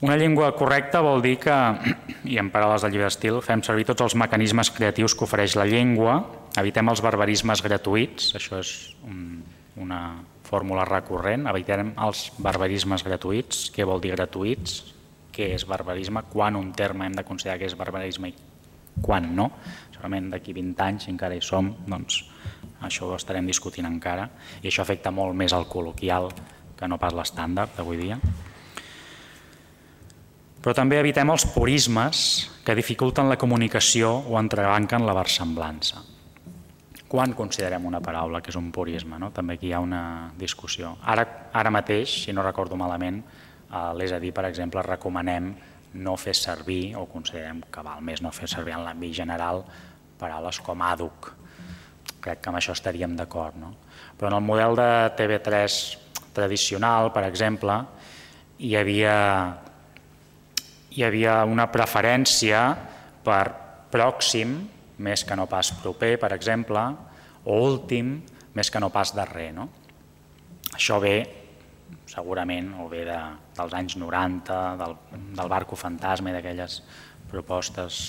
Speaker 3: Una llengua correcta vol dir que, i en paraules del llibre d'estil, fem servir tots els mecanismes creatius que ofereix la llengua, evitem els barbarismes gratuïts, això és un, una fórmula recurrent, evitem els barbarismes gratuïts. Què vol dir gratuïts? Què és barbarisme? Quan un terme hem de considerar que és barbarisme i quan no? Segurament d'aquí 20 anys, si encara hi som, doncs això ho estarem discutint encara i això afecta molt més al col·loquial que no pas l'estàndard d'avui dia. Però també evitem els purismes que dificulten la comunicació o entrebanquen la versemblança. Quan considerem una paraula que és un purisme? No? També aquí hi ha una discussió. Ara, ara mateix, si no recordo malament, a l'és a dir, per exemple, recomanem no fer servir, o considerem que val més no fer servir en l'àmbit general, paraules com àduc. Crec que amb això estaríem d'acord. No? Però en el model de TV3 tradicional, per exemple, hi havia hi havia una preferència per pròxim, més que no pas proper, per exemple, o últim, més que no pas darrer. No? Això ve segurament o ve de, dels anys 90, del, del barco fantasma i d'aquelles propostes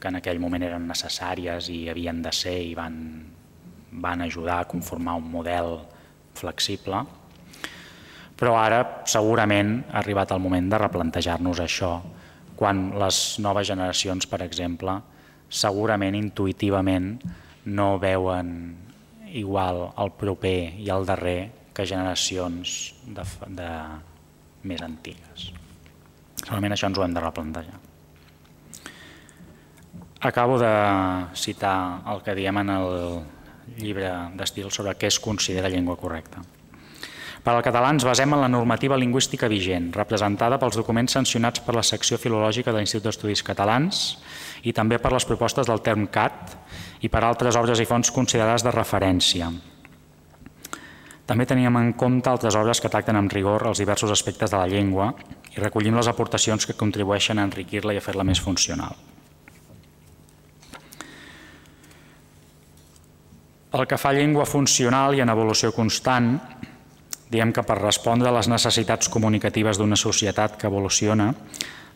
Speaker 3: que en aquell moment eren necessàries i havien de ser i van, van ajudar a conformar un model flexible però ara segurament ha arribat el moment de replantejar-nos això, quan les noves generacions, per exemple, segurament intuïtivament no veuen igual el proper i el darrer que generacions de, de més antigues. Segurament això ens ho hem de replantejar. Acabo de citar el que diem en el llibre d'estil sobre què es considera llengua correcta. Per al català ens basem en la normativa lingüística vigent, representada pels documents sancionats per la secció filològica de l'Institut d'Estudis Catalans i també per les propostes del term CAT i per altres obres i fonts considerades de referència. També teníem en compte altres obres que tracten amb rigor els diversos aspectes de la llengua i recollim les aportacions que contribueixen a enriquir-la i a fer-la més funcional. El que fa llengua funcional i en evolució constant Diem que per respondre a les necessitats comunicatives d'una societat que evoluciona,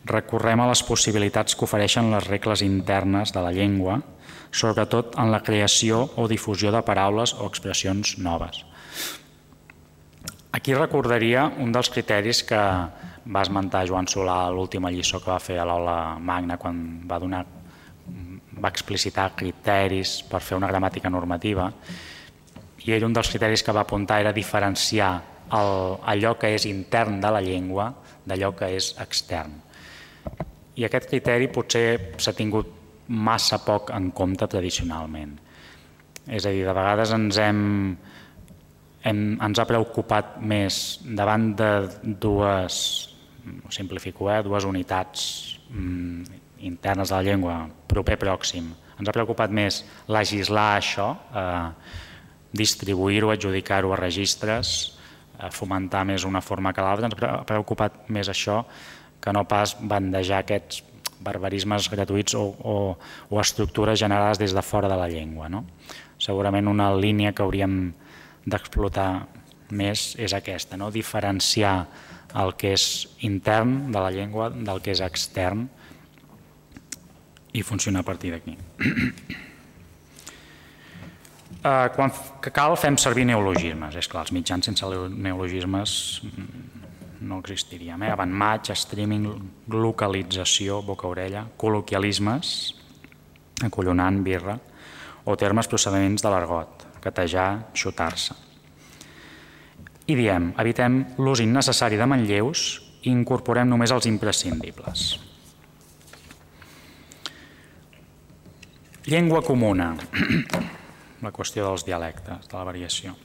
Speaker 3: recorrem a les possibilitats que ofereixen les regles internes de la llengua, sobretot en la creació o difusió de paraules o expressions noves. Aquí recordaria un dels criteris que va esmentar Joan Solà a l'última lliçó que va fer a l'aula magna quan va donar va explicitar criteris per fer una gramàtica normativa i ell un dels criteris que va apuntar era diferenciar el, allò que és intern de la llengua d'allò que és extern. I aquest criteri potser s'ha tingut massa poc en compte tradicionalment. És a dir, de vegades ens hem, hem, ens ha preocupat més davant de dues, ho simplifico, eh, dues unitats mm, internes de la llengua, proper pròxim. Ens ha preocupat més legislar això, eh, distribuir-ho, adjudicar-ho a registres, eh, fomentar més una forma que l'altra. Ens ha preocupat més això que no pas bandejar aquests barbarismes gratuïts o, o, o estructures generades des de fora de la llengua. No? Segurament una línia que hauríem d'explotar més és aquesta, no? diferenciar el que és intern de la llengua del que és extern i funcionar a partir d'aquí. Uh, quan cal fem servir neologismes. És clar, els mitjans sense neologismes no existiríem. Eh? Avant maig, streaming, localització, boca-orella, col·loquialismes, acollonant, birra, o termes procediments de l'argot, catejar, xutar-se. I diem, evitem l'ús innecessari de manlleus i incorporem només els imprescindibles. Llengua comuna, *clears throat* la qüestió dels dialectes, de la variació.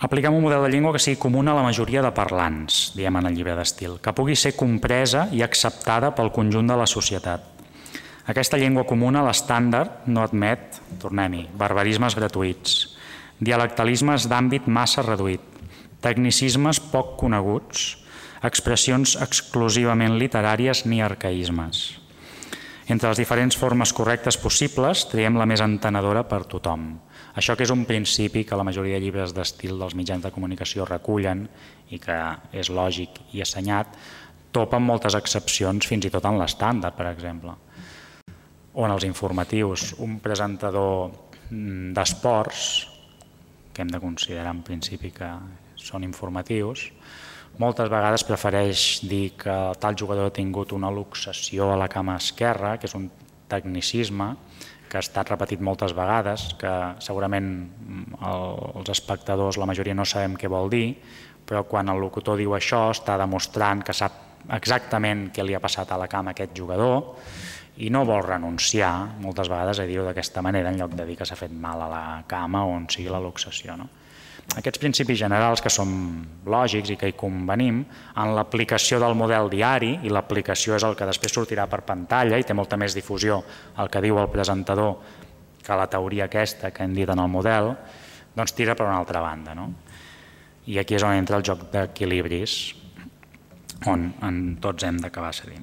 Speaker 3: Apliquem un model de llengua que sigui comú a la majoria de parlants, diem en el llibre d'estil, que pugui ser compresa i acceptada pel conjunt de la societat. Aquesta llengua comuna, l'estàndard, no admet, tornem-hi, barbarismes gratuïts, dialectalismes d'àmbit massa reduït, tecnicismes poc coneguts, expressions exclusivament literàries ni arcaïsmes. Entre les diferents formes correctes possibles, triem la més entenedora per tothom, això que és un principi que la majoria de llibres d'estil dels mitjans de comunicació recullen i que és lògic i assenyat, topa amb moltes excepcions, fins i tot en l'estàndard, per exemple. O en els informatius, un presentador mm, d'esports, que hem de considerar en principi que són informatius, moltes vegades prefereix dir que tal jugador ha tingut una luxació a la cama esquerra, que és un tecnicisme, que ha estat repetit moltes vegades, que segurament el, els espectadors, la majoria no sabem què vol dir, però quan el locutor diu això està demostrant que sap exactament què li ha passat a la cama a aquest jugador i no vol renunciar moltes vegades a dir-ho d'aquesta manera en lloc de dir que s'ha fet mal a la cama o on sigui la luxació. No? Aquests principis generals que són lògics i que hi convenim en l'aplicació del model diari, i l'aplicació és el que després sortirà per pantalla i té molta més difusió el que diu el presentador que la teoria aquesta que hem dit en el model, doncs tira per una altra banda. No? I aquí és on entra el joc d'equilibris, on en tots hem d'acabar cedint.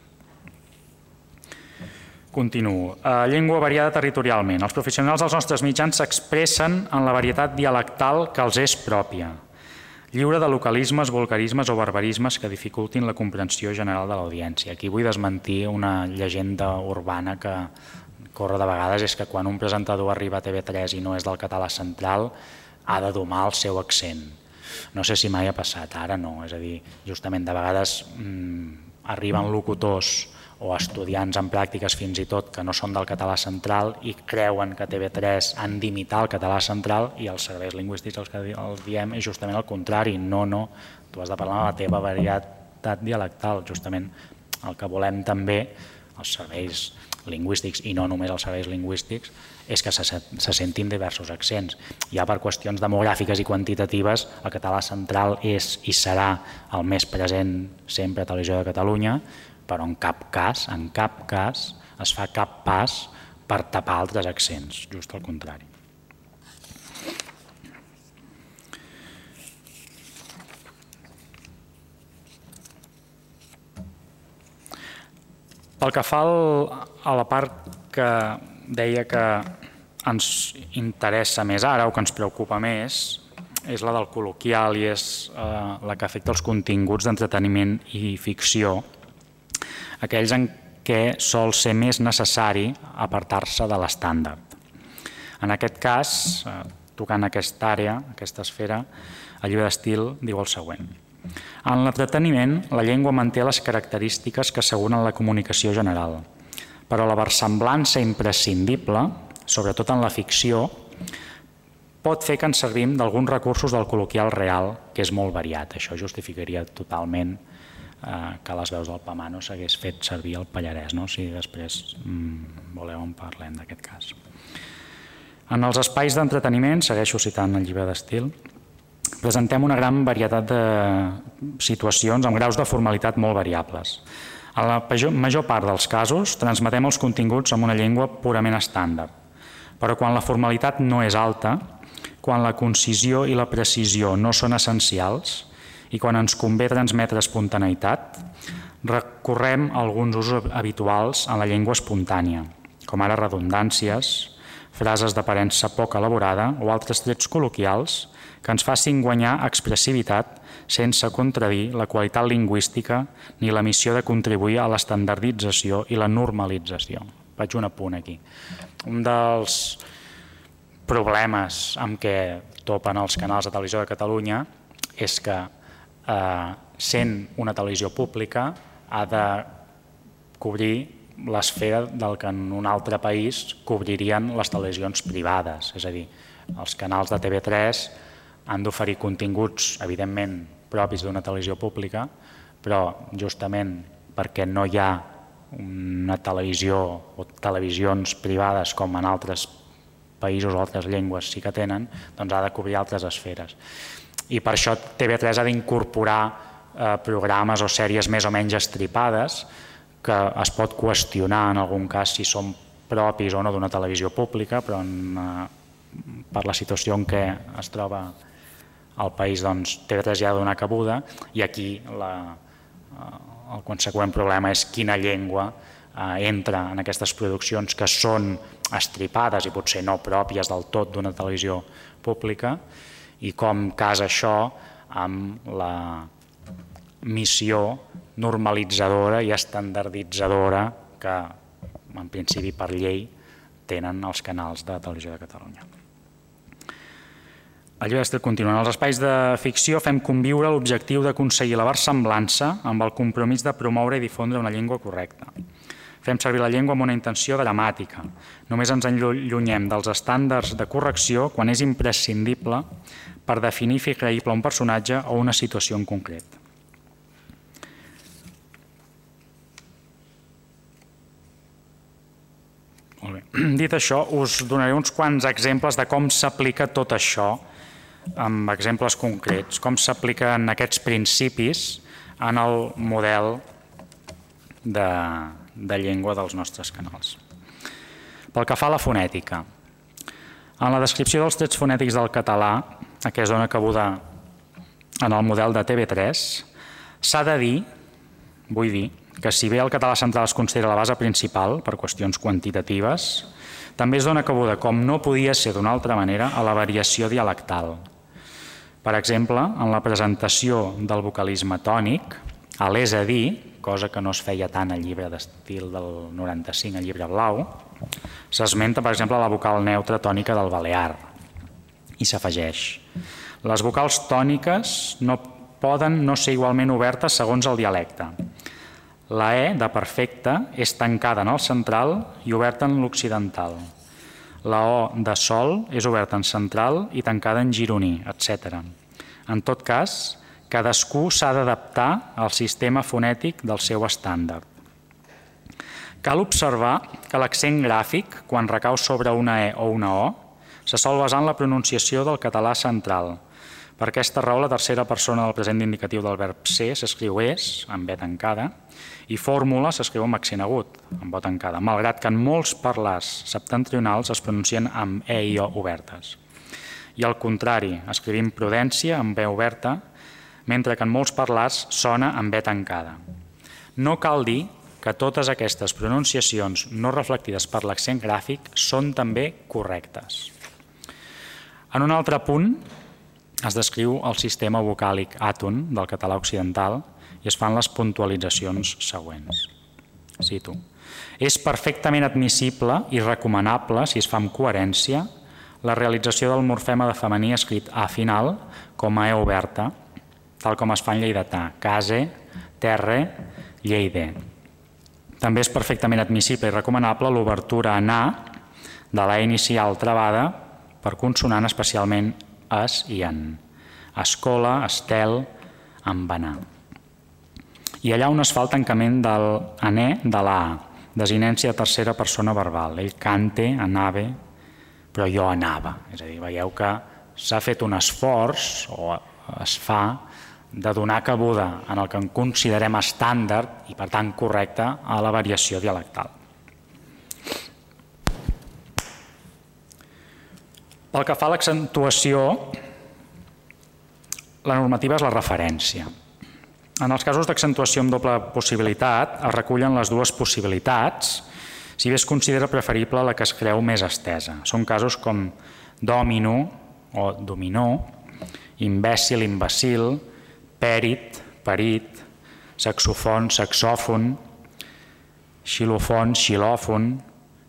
Speaker 3: Continuo. Llengua variada territorialment. Els professionals dels nostres mitjans s'expressen en la varietat dialectal que els és pròpia, lliure de localismes, vulgarismes o barbarismes que dificultin la comprensió general de l'audiència. Aquí vull desmentir una llegenda urbana que corre de vegades, és que quan un presentador arriba a TV3 i no és del català central, ha de domar el seu accent. No sé si mai ha passat, ara no. És a dir, justament de vegades mmm, arriben locutors o estudiants en pràctiques fins i tot que no són del català central i creuen que TV3 han d'imitar el català central i els serveis lingüístics els que els diem és justament el contrari, no, no, tu has de parlar de la teva varietat dialectal, justament el que volem també els serveis lingüístics i no només els serveis lingüístics és que se, se sentin diversos accents. Ja per qüestions demogràfiques i quantitatives el català central és i serà el més present sempre a Televisió de Catalunya, però en cap cas, en cap cas, es fa cap pas per tapar altres accents, just al contrari. Pel que fa a la part que deia que ens interessa més ara o que ens preocupa més, és la del col·loquial i és eh, la que afecta els continguts d'entreteniment i ficció aquells en què sol ser més necessari apartar-se de l'estàndard. En aquest cas, eh, tocant aquesta àrea, aquesta esfera, el llibre d'estil diu el següent. En l'entreteniment, la llengua manté les característiques que asseguren la comunicació general, però la versemblança imprescindible, sobretot en la ficció, pot fer que ens servim d'alguns recursos del col·loquial real, que és molt variat. Això justificaria totalment que les veus del Pamano s'hagués fet servir el Pallarès, no? si després mm, voleu en parlem d'aquest cas. En els espais d'entreteniment, segueixo citant el llibre d'estil, presentem una gran varietat de situacions amb graus de formalitat molt variables. A la major part dels casos transmetem els continguts amb una llengua purament estàndard, però quan la formalitat no és alta, quan la concisió i la precisió no són essencials i quan ens convé transmetre espontaneïtat, recorrem a alguns usos habituals en la llengua espontània, com ara redundàncies, frases d'aparença poc elaborada o altres trets col·loquials que ens facin guanyar expressivitat sense contradir la qualitat lingüística ni la missió de contribuir a l'estandardització i la normalització. Vaig un apunt aquí. Un dels problemes amb què topen els canals de televisió de Catalunya és que, eh, sent una televisió pública, ha de cobrir l'esfera del que en un altre país cobririen les televisions privades. És a dir, els canals de TV3 han d'oferir continguts, evidentment, propis d'una televisió pública, però justament perquè no hi ha una televisió o televisions privades com en altres països o altres llengües sí que tenen, doncs ha de cobrir altres esferes. I per això TV3 ha d'incorporar eh, programes o sèries més o menys estripades que es pot qüestionar en algun cas si són propis o no d'una televisió pública, però en, eh, per la situació en què es troba el país doncs, TV3 ja ha de donar cabuda. I aquí la, eh, el conseqüent problema és quina llengua eh, entra en aquestes produccions que són estripades i potser no pròpies del tot d'una televisió pública i com casa això amb la missió normalitzadora i estandarditzadora que, en principi per llei, tenen els canals de Televisió de Catalunya. El llibre d'estil continua. En els espais de ficció fem conviure l'objectiu d'aconseguir la versemblança amb el compromís de promoure i difondre una llengua correcta. Fem servir la llengua amb una intenció dramàtica. Només ens enllunyem dels estàndards de correcció quan és imprescindible per definir fer creïble un personatge o una situació en concret. Molt bé. *clears throat* Dit això, us donaré uns quants exemples de com s'aplica tot això, amb exemples concrets, com s'apliquen aquests principis en el model de, de llengua dels nostres canals. Pel que fa a la fonètica, en la descripció dels trets fonètics del català, que es dona cabuda en el model de TV3, s'ha de dir, vull dir, que si bé el català central es considera la base principal per qüestions quantitatives, també es dona cabuda, com no podia ser d'una altra manera, a la variació dialectal. Per exemple, en la presentació del vocalisme tònic, a l'és a dir, cosa que no es feia tant al llibre d'estil del 95, al llibre blau, s'esmenta, per exemple, la vocal neutra tònica del balear i s'afegeix. Les vocals tòniques no poden no ser igualment obertes segons el dialecte. La E de perfecte és tancada en el central i oberta en l'occidental. La O de sol és oberta en central i tancada en gironí, etc. En tot cas, cadascú s'ha d'adaptar al sistema fonètic del seu estàndard. Cal observar que l'accent gràfic, quan recau sobre una E o una O, se sol basar en la pronunciació del català central. Per aquesta raó, la tercera persona del present indicatiu del verb ser s'escriu és, amb B tancada, i fórmula s'escriu amb accent agut, amb bo tancada, malgrat que en molts parlars septentrionals es pronuncien amb E i O obertes. I al contrari, escrivim prudència amb B oberta, mentre que en molts parlars sona amb B tancada. No cal dir que totes aquestes pronunciacions no reflectides per l'accent gràfic són també correctes. En un altre punt es descriu el sistema vocàlic àton del català occidental, i es fan les puntualitzacions següents. cito, és perfectament admissible i recomanable, si es fa amb coherència, la realització del morfema de femení escrit A final com a E oberta, tal com es fa en lleidatà, case, terre, lleide. També és perfectament admissible i recomanable l'obertura en A de la inicial travada per consonant especialment es i en. Escola, estel, embanar. I allà on es fa el tancament del anè de la A, desinència de tercera persona verbal. Ell cante, anave, però jo anava. És a dir, veieu que s'ha fet un esforç, o es fa, de donar cabuda en el que en considerem estàndard i per tant correcte a la variació dialectal. Pel que fa a l'accentuació, la normativa és la referència. En els casos d'accentuació amb doble possibilitat es recullen les dues possibilitats si bé es considera preferible la que es creu més estesa. Són casos com domino o dominó, imbècil, imbecil, pèrit, perit, saxofon, saxòfon, xilofon, xilòfon,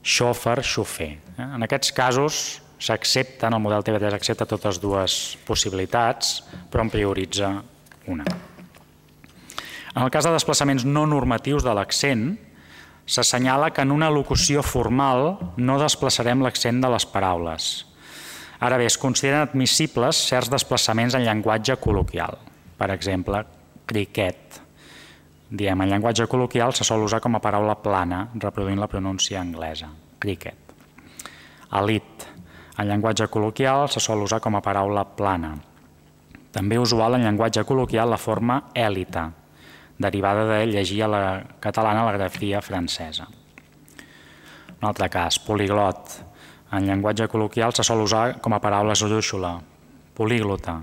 Speaker 3: xòfer, xofer. En aquests casos s'accepten, el model TV3 accepta totes dues possibilitats, però en prioritza una. En el cas de desplaçaments no normatius de l'accent, s'assenyala que en una locució formal no desplaçarem l'accent de les paraules. Ara bé, es consideren admissibles certs desplaçaments en llenguatge col·loquial. Per exemple, criquet. Diem, en llenguatge col·loquial se sol usar com a paraula plana, reproduint la pronúncia anglesa. Cricket. Elit. En llenguatge col·loquial se sol usar com a paraula plana. També usual en llenguatge col·loquial la forma èlita, derivada de llegir a la catalana la grafia francesa. Un altre cas, poliglot. En llenguatge col·loquial se sol usar com a paraula esdrúixola, políglota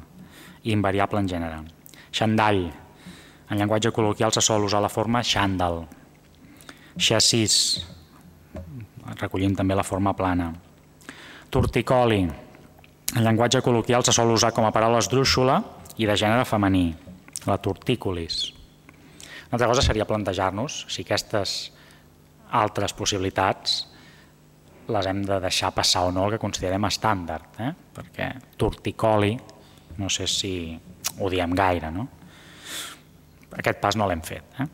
Speaker 3: i invariable en gènere. Xandall. En llenguatge col·loquial se sol usar la forma xandall. Xassís. Recollim també la forma plana. Torticoli. En llenguatge col·loquial se sol usar com a paraula esdrúixola i de gènere femení, la tortícolis. Una altra cosa seria plantejar-nos si aquestes altres possibilitats les hem de deixar passar o no el que considerem estàndard, eh? perquè torticoli, no sé si ho diem gaire. No? Aquest pas no l'hem fet. Eh?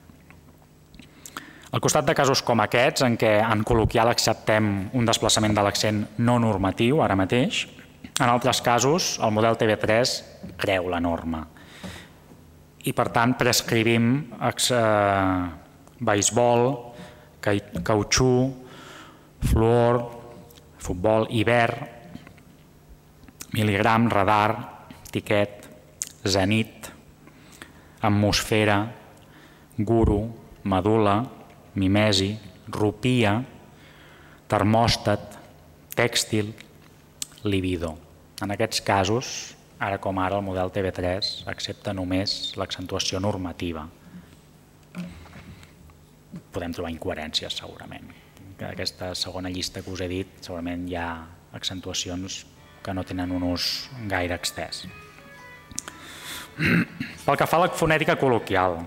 Speaker 3: Al costat de casos com aquests, en què en col·loquial acceptem un desplaçament de l'accent no normatiu ara mateix, en altres casos el model TV3 creu la norma i per tant prescrivim eh, beisbol, cautxú, fluor, futbol, hivern, mil·ligram, radar, tiquet, zenit, atmosfera, guru, medula, mimesi, rupia, termòstat, tèxtil, libido. En aquests casos, ara com ara, el model TV3 accepta només l'accentuació normativa. Podem trobar incoherències, segurament. En aquesta segona llista que us he dit, segurament hi ha accentuacions que no tenen un ús gaire extès. Pel que fa a la fonètica col·loquial,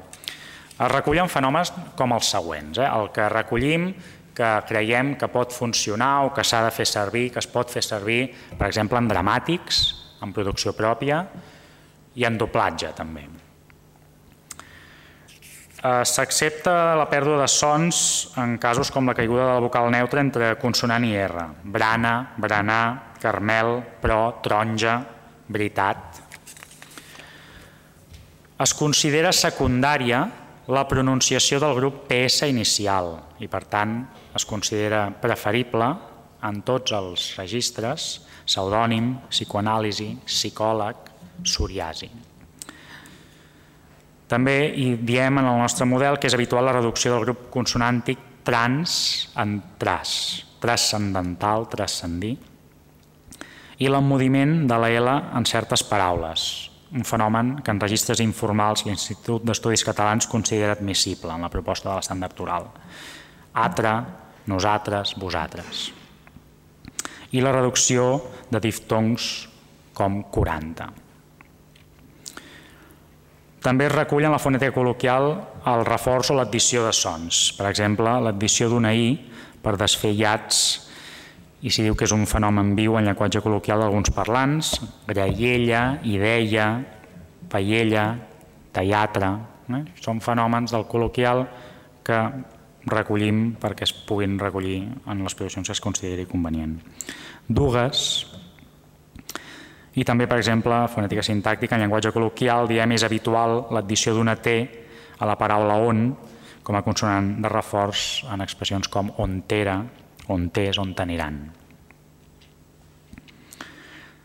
Speaker 3: es recullen fenòmens com els següents. Eh? El que recollim que creiem que pot funcionar o que s'ha de fer servir, que es pot fer servir, per exemple, en dramàtics, en producció pròpia i en doblatge també. Eh, s'accepta la pèrdua de sons en casos com la caiguda de la vocal neutra entre consonant i R. Brana, branar, carmel, pro, taronja, veritat, es considera secundària la pronunciació del grup PS inicial i, per tant, es considera preferible en tots els registres pseudònim, psicoanàlisi, psicòleg, psoriasi. També hi diem en el nostre model que és habitual la reducció del grup consonàntic trans en tras, transcendental, transcendir, i l'emmudiment de la L en certes paraules, un fenomen que en registres informals l'Institut d'Estudis Catalans considera admissible en la proposta de l'estàndard oral. Atre, nosaltres, vosaltres. I la reducció de diftongs com 40. També es recull en la fonètica col·loquial el reforç o l'addició de sons. Per exemple, l'addició d'una i per desfer iats i si diu que és un fenomen viu en llenguatge col·loquial d'alguns parlants, graiella, ideia, paella, teatre... Eh? Són fenòmens del col·loquial que recollim perquè es puguin recollir en les produccions que es consideri convenient. Dugues, i també, per exemple, fonètica sintàctica, en llenguatge col·loquial, diem és habitual l'addició d'una T a la paraula on com a consonant de reforç en expressions com on tera, on tés, on t'aniran.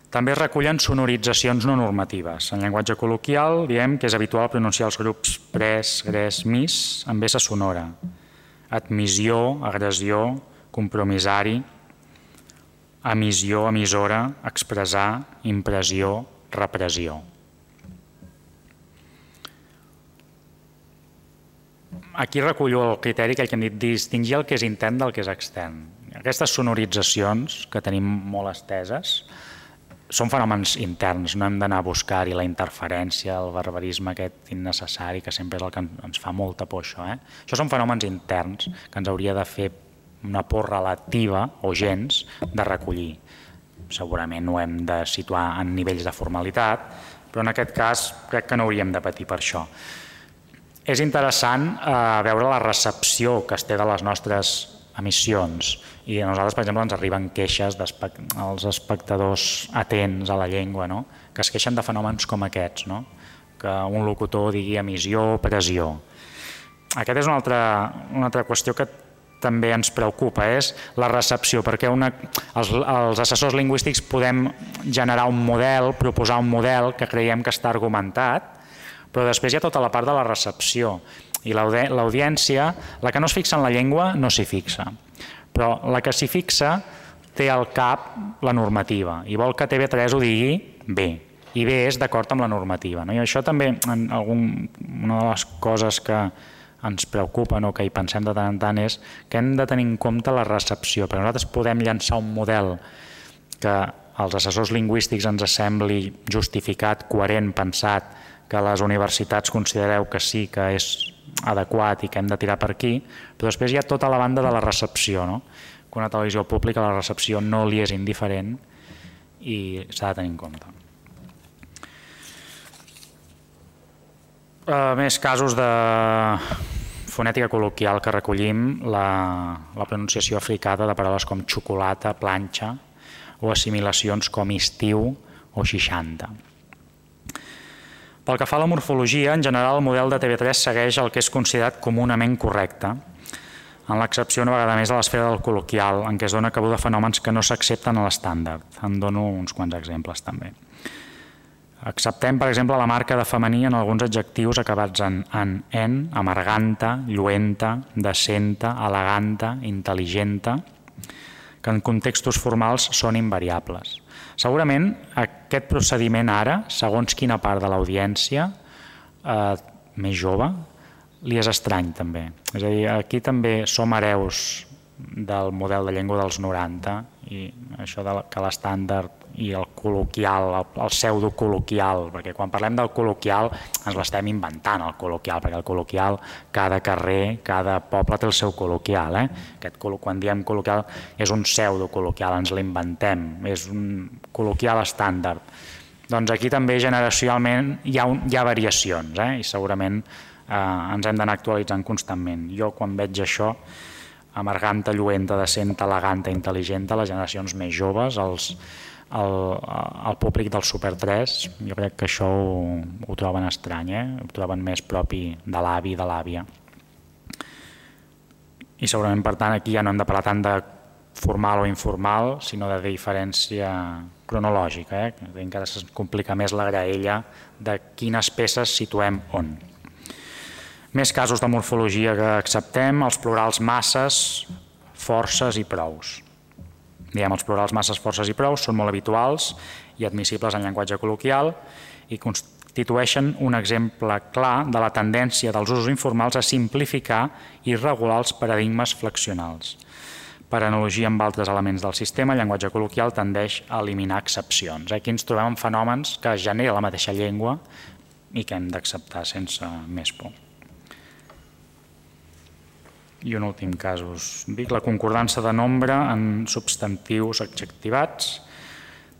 Speaker 3: També es recullen sonoritzacions no normatives. En llenguatge col·loquial diem que és habitual pronunciar els grups pres, gres, mis amb essa sonora. Admissió, agressió, compromissari, emissió, emissora, expressar, impressió, repressió. Aquí recullo el criteri que hem dit distingir el que és intern del que és extern. Aquestes sonoritzacions que tenim molt esteses són fenòmens interns, no hem d'anar a buscar-hi la interferència, el barbarisme aquest innecessari, que sempre és el que ens fa molta por això. Eh? Això són fenòmens interns que ens hauria de fer una por relativa o gens de recollir. Segurament ho hem de situar en nivells de formalitat, però en aquest cas crec que no hauríem de patir per això. És interessant eh, veure la recepció que es té de les nostres emissions i a nosaltres, per exemple, ens arriben queixes dels espectadors atents a la llengua, no? que es queixen de fenòmens com aquests, no? que un locutor digui emissió pressió. Aquesta és una altra, una altra qüestió que també ens preocupa, és la recepció, perquè una, els, els assessors lingüístics podem generar un model, proposar un model que creiem que està argumentat, però després hi ha tota la part de la recepció. I l'audiència, la que no es fixa en la llengua no s'hi fixa, però la que s'hi fixa té al cap la normativa. I vol que TV3 ho digui bé, i bé és d'acord amb la normativa. No? I això també, en algun, una de les coses que, ens preocupa o que hi pensem de tant en tant és que hem de tenir en compte la recepció, perquè nosaltres podem llançar un model que als assessors lingüístics ens sembli justificat, coherent, pensat, que les universitats considereu que sí que és adequat i que hem de tirar per aquí, però després hi ha tota la banda de la recepció, no? que una televisió pública la recepció no li és indiferent i s'ha de tenir en compte. Uh, més casos de fonètica col·loquial que recollim, la, la pronunciació africada de paraules com xocolata, planxa o assimilacions com estiu o 60. Pel que fa a la morfologia, en general el model de TV3 segueix el que és considerat comunament correcte, en l'excepció una vegada més a l'esfera del col·loquial, en què es dona cabuda fenòmens que no s'accepten a l'estàndard. En dono uns quants exemples també. Acceptem, per exemple, la marca de femení en alguns adjectius acabats en en, en, amarganta, lluenta, decenta, eleganta, intel·ligenta, que en contextos formals són invariables. Segurament aquest procediment ara, segons quina part de l'audiència eh, més jove, li és estrany també. És a dir, aquí també som hereus del model de llengua dels 90 i això de que l'estàndard i el col·loquial, el, el pseudo-col·loquial, perquè quan parlem del col·loquial ens l'estem inventant, el col·loquial, perquè el col·loquial, cada carrer, cada poble té el seu col·loquial. Eh? Aquest, quan diem col·loquial és un pseudo-col·loquial, ens l'inventem, és un col·loquial estàndard. Doncs aquí també generacionalment hi ha, un, hi ha variacions eh? i segurament eh, ens hem d'anar actualitzant constantment. Jo quan veig això, amarganta, lluenta, decenta, eleganta, intel·ligenta, les generacions més joves, els, el, el públic del Super 3, jo crec que això ho, ho troben estrany, eh? ho troben més propi de l'avi i de l'àvia. I segurament, per tant, aquí ja no hem de parlar tant de formal o informal, sinó de diferència cronològica, eh? encara es complica més la graella de quines peces situem on. Més casos de morfologia que acceptem, els plurals masses, forces i prous. Diguem, els plurals masses, forces i prous són molt habituals i admissibles en llenguatge col·loquial i constitueixen un exemple clar de la tendència dels usos informals a simplificar i regular els paradigmes flexionals. Per analogia amb altres elements del sistema, el llenguatge col·loquial tendeix a eliminar excepcions. Aquí ens trobem en fenòmens que genera la mateixa llengua, i que hem d'acceptar sense més por. I un últim cas us dic, la concordança de nombre en substantius adjectivats,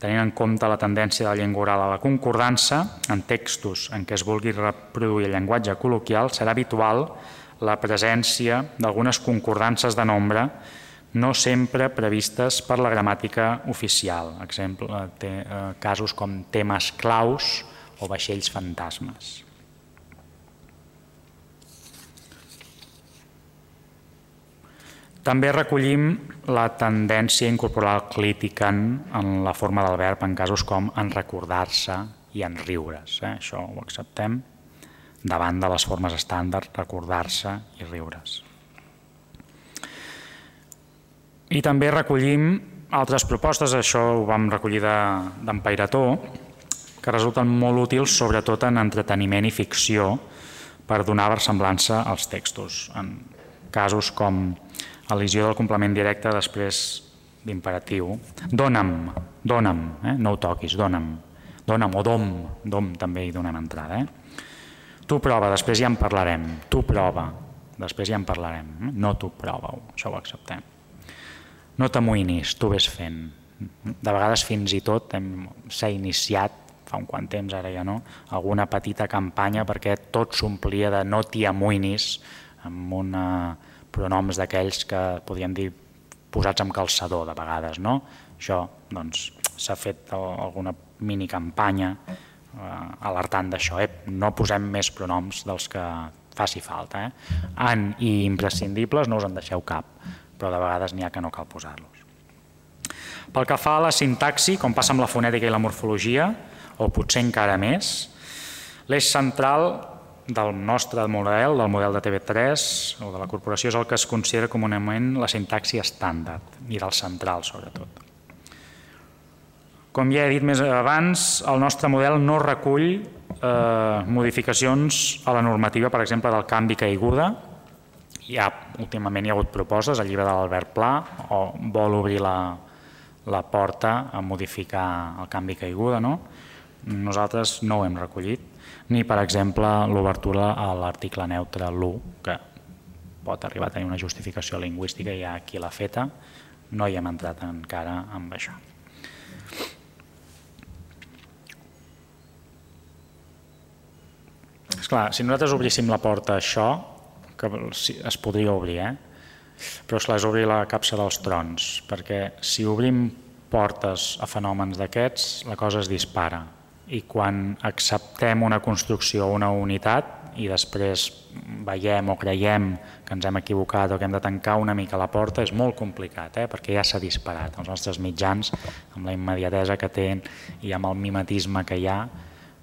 Speaker 3: tenint en compte la tendència de la llengua oral a la concordança, en textos en què es vulgui reproduir el llenguatge col·loquial, serà habitual la presència d'algunes concordances de nombre no sempre previstes per la gramàtica oficial, exemple, té, eh, casos com temes claus o vaixells fantasmes. També recollim la tendència a incorporar el clítican en la forma del verb en casos com en recordar-se i en riure's. Eh? Això ho acceptem davant de les formes estàndard, recordar-se i riure's. I també recollim altres propostes, això ho vam recollir d'en de, Pairató, que resulten molt útils sobretot en entreteniment i ficció per donar versemblança als textos. En casos com elisió del complement directe després d'imperatiu. Dóna'm, dóna'm, eh? no ho toquis, dóna'm. Dóna'm o dom, dom també hi donem entrada. Eh? Tu prova, després ja en parlarem. Tu prova, després ja en parlarem. No tu prova-ho, això ho acceptem. No t'amoïnis, tu ves fent. De vegades fins i tot s'ha iniciat fa un quant temps, ara ja no, alguna petita campanya perquè tot s'omplia de no t'hi amoïnis amb una pronoms d'aquells que podríem dir posats amb calçador de vegades. No? Això doncs, s'ha doncs, fet alguna mini campanya eh, alertant d'això. Eh? No posem més pronoms dels que faci falta. Eh? Han i imprescindibles no us en deixeu cap, però de vegades n'hi ha que no cal posar-los. Pel que fa a la sintaxi, com passa amb la fonètica i la morfologia, o potser encara més, l'eix central del nostre model, del model de TV3 o de la corporació, és el que es considera comunament la sintaxi estàndard i del central, sobretot. Com ja he dit més abans, el nostre model no recull eh, modificacions a la normativa, per exemple, del canvi caiguda. Ja, últimament hi ha hagut propostes, el llibre de l'Albert Pla, o vol obrir la, la porta a modificar el canvi caiguda. No? Nosaltres no ho hem recollit ni, per exemple, l'obertura a l'article neutre l'1, que pot arribar a tenir una justificació lingüística hi ha qui l'ha feta, no hi hem entrat encara amb això. Esclar, si nosaltres obríssim la porta a això, que es podria obrir, eh? però esclar, és obrir la capsa dels trons, perquè si obrim portes a fenòmens d'aquests, la cosa es dispara i quan acceptem una construcció o una unitat i després veiem o creiem que ens hem equivocat o que hem de tancar una mica la porta és molt complicat, eh? perquè ja s'ha disparat. Els nostres mitjans, amb la immediatesa que tenen i amb el mimetisme que hi ha,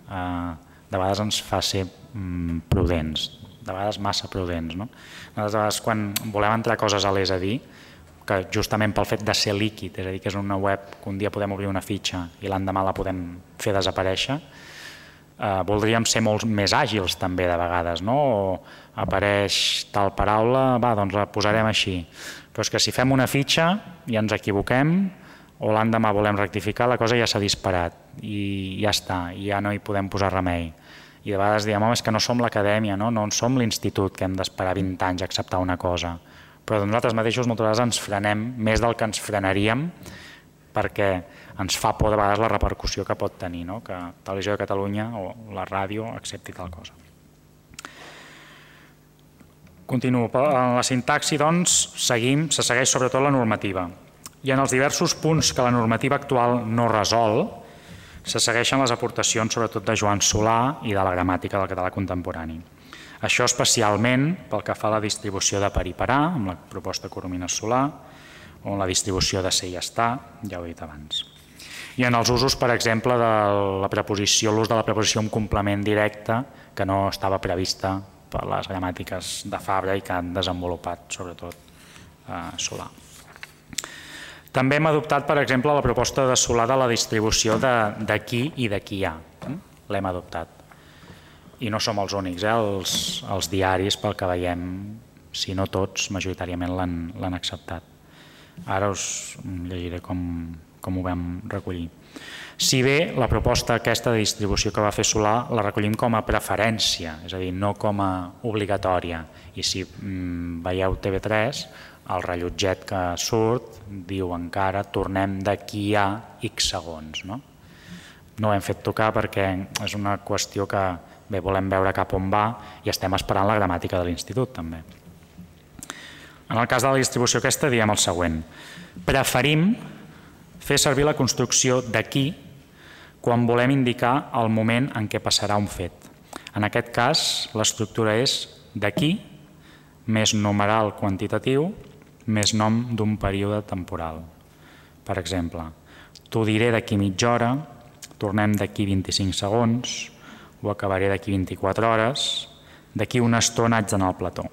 Speaker 3: eh, de vegades ens fa ser mm, prudents, de vegades massa prudents. No? De vegades quan volem entrar coses a l'és a dir, que justament pel fet de ser líquid, és a dir, que és una web que un dia podem obrir una fitxa i l'endemà la podem fer desaparèixer, eh, voldríem ser molt més àgils també de vegades, no? o apareix tal paraula, va, doncs la posarem així. Però és que si fem una fitxa i ens equivoquem, o l'endemà volem rectificar, la cosa ja s'ha disparat i ja està, i ja no hi podem posar remei. I de vegades diem, home, és que no som l'acadèmia, no? no som l'institut que hem d'esperar 20 anys a acceptar una cosa però nosaltres mateixos moltes vegades ens frenem més del que ens frenaríem perquè ens fa por de vegades la repercussió que pot tenir, no? que Televisió de Catalunya o la ràdio accepti tal cosa. Continuo. En la sintaxi, doncs, seguim, se segueix sobretot la normativa. I en els diversos punts que la normativa actual no resol, se segueixen les aportacions sobretot de Joan Solà i de la gramàtica del català contemporani. Això especialment pel que fa a la distribució de parar, amb la proposta Coromines Solà, o la distribució de ser i estar, ja ho he dit abans. I en els usos, per exemple, de la preposició, l'ús de la preposició amb complement directe, que no estava prevista per les gramàtiques de Fabra i que han desenvolupat, sobretot, eh, Solà. També hem adoptat, per exemple, la proposta de Solà de la distribució de, de qui i de qui hi ha. L'hem adoptat i no som els únics, eh? els, els diaris pel que veiem, si no tots, majoritàriament l'han acceptat. Ara us llegiré com, com ho vam recollir. Si bé la proposta aquesta de distribució que va fer Solà la recollim com a preferència, és a dir, no com a obligatòria. I si mm, veieu TV3, el rellotget que surt diu encara tornem d'aquí a X segons. No? no ho hem fet tocar perquè és una qüestió que bé, volem veure cap on va i estem esperant la gramàtica de l'institut també. En el cas de la distribució aquesta diem el següent. Preferim fer servir la construcció d'aquí quan volem indicar el moment en què passarà un fet. En aquest cas, l'estructura és d'aquí, més numeral quantitatiu, més nom d'un període temporal. Per exemple, t'ho diré d'aquí mitja hora, tornem d'aquí 25 segons, ho acabaré d'aquí 24 hores, d'aquí una estona haig d'anar al plató.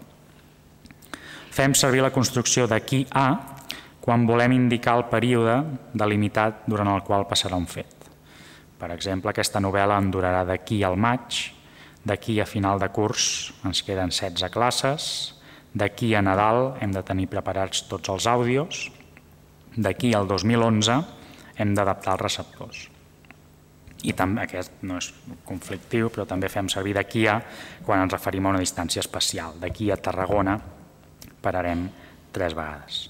Speaker 3: Fem servir la construcció d'aquí a quan volem indicar el període delimitat durant el qual passarà un fet. Per exemple, aquesta novel·la en durarà d'aquí al maig, d'aquí a final de curs ens queden 16 classes, d'aquí a Nadal hem de tenir preparats tots els àudios, d'aquí al 2011 hem d'adaptar els receptors. I també, aquest no és conflictiu, però també fem servir d'aquí a quan ens referim a una distància espacial. D'aquí a Tarragona pararem tres vegades.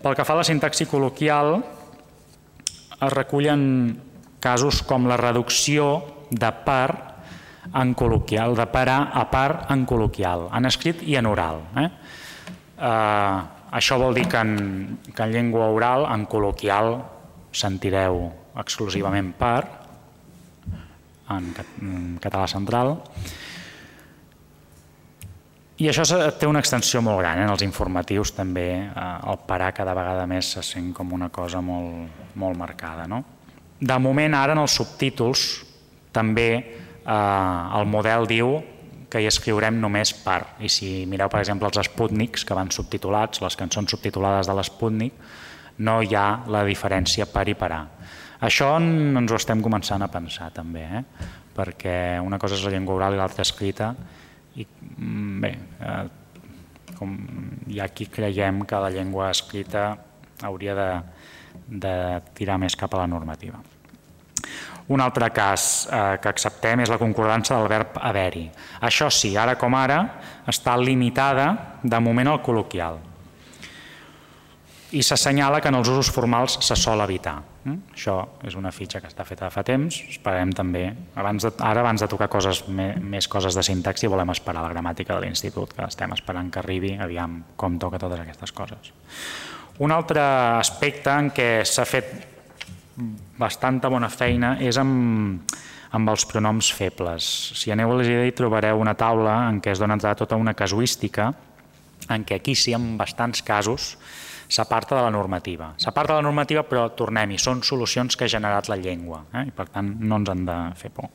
Speaker 3: Pel que fa a la sintaxi col·loquial, es recullen casos com la reducció de par en col·loquial, de parar a part en col·loquial, en escrit i en oral. Eh? Eh, això vol dir que en, que en llengua oral, en col·loquial, sentireu exclusivament par, en, català central, i això té una extensió molt gran, eh? en els informatius també eh, el parar cada vegada més se sent com una cosa molt, molt marcada. No? De moment, ara en els subtítols, també eh, el model diu que hi escriurem només per. I si mireu, per exemple, els Sputniks que van subtitulats, les cançons subtitulades de l'Sputnik, no hi ha la diferència per i per a. Això ens ho estem començant a pensar també, eh? perquè una cosa és la llengua oral i l'altra escrita, i mm, bé, eh, com hi ha qui creiem que la llengua escrita hauria de, de tirar més cap a la normativa. Un altre cas eh, que acceptem és la concordança del verb haver-hi. Això sí, ara com ara, està limitada de moment al col·loquial. I s'assenyala que en els usos formals se sol evitar. Mm? Això és una fitxa que està feta fa temps, esperem també, abans de, ara abans de tocar coses, més coses de sintaxi, volem esperar la gramàtica de l'institut, que estem esperant que arribi, aviam com toca totes aquestes coses. Un altre aspecte en què s'ha fet bastanta bona feina és amb, amb els pronoms febles. Si aneu a l'ESIDA hi trobareu una taula en què es dona tota una casuística en què aquí sí, en bastants casos, s'aparta de la normativa. S'aparta de la normativa, però tornem-hi, són solucions que ha generat la llengua, eh? i per tant no ens han de fer por.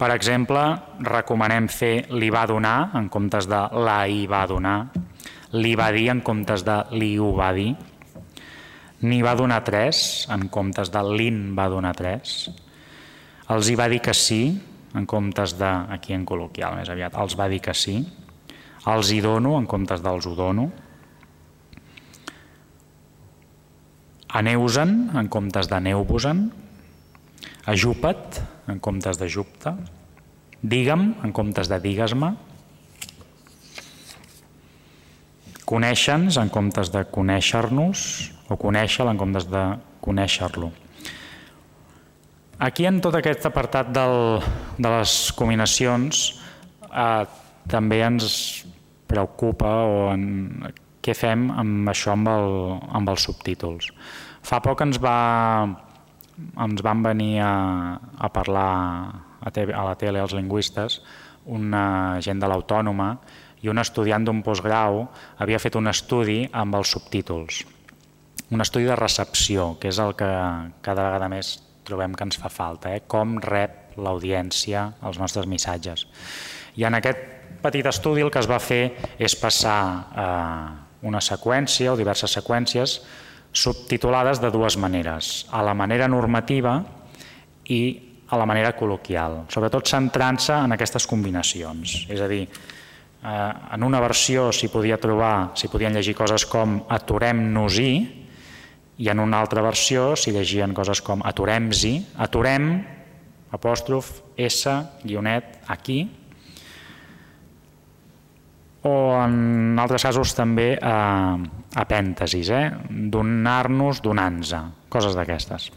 Speaker 3: Per exemple, recomanem fer li va donar en comptes de la hi va donar, li va dir en comptes de li ho va dir, n'hi va donar tres en comptes de l'in va donar tres, els hi va dir que sí en comptes de, aquí en col·loquial més aviat, els va dir que sí, els hi dono en comptes dels ho dono, aneu-se'n en comptes d'aneu-vos-en, ajupa't en comptes de jupta, digue'm en comptes de digues-me, conèixer-nos en comptes de conèixer-nos o conèixer-lo en comptes de conèixer-lo. Aquí en tot aquest apartat del, de les combinacions eh, també ens preocupa o en, què fem amb això amb, el, amb els subtítols. Fa poc ens, va, ens van venir a, a parlar a, TV, a la tele els lingüistes una gent de l'Autònoma i un estudiant d'un postgrau havia fet un estudi amb els subtítols. Un estudi de recepció, que és el que cada vegada més trobem que ens fa falta, eh? com rep l'audiència els nostres missatges. I en aquest petit estudi el que es va fer és passar eh, una seqüència o diverses seqüències subtitulades de dues maneres, a la manera normativa i a la manera col·loquial, sobretot centrant-se en aquestes combinacions. És a dir, Eh, en una versió s'hi podia trobar, s'hi podien llegir coses com aturem-nos-hi I en una altra versió s'hi llegien coses com aturem-hi, aturem, apòstrof, S, guionet, aquí, o en altres casos també eh, apèntesis, eh? donar-nos, donant-nos, coses d'aquestes.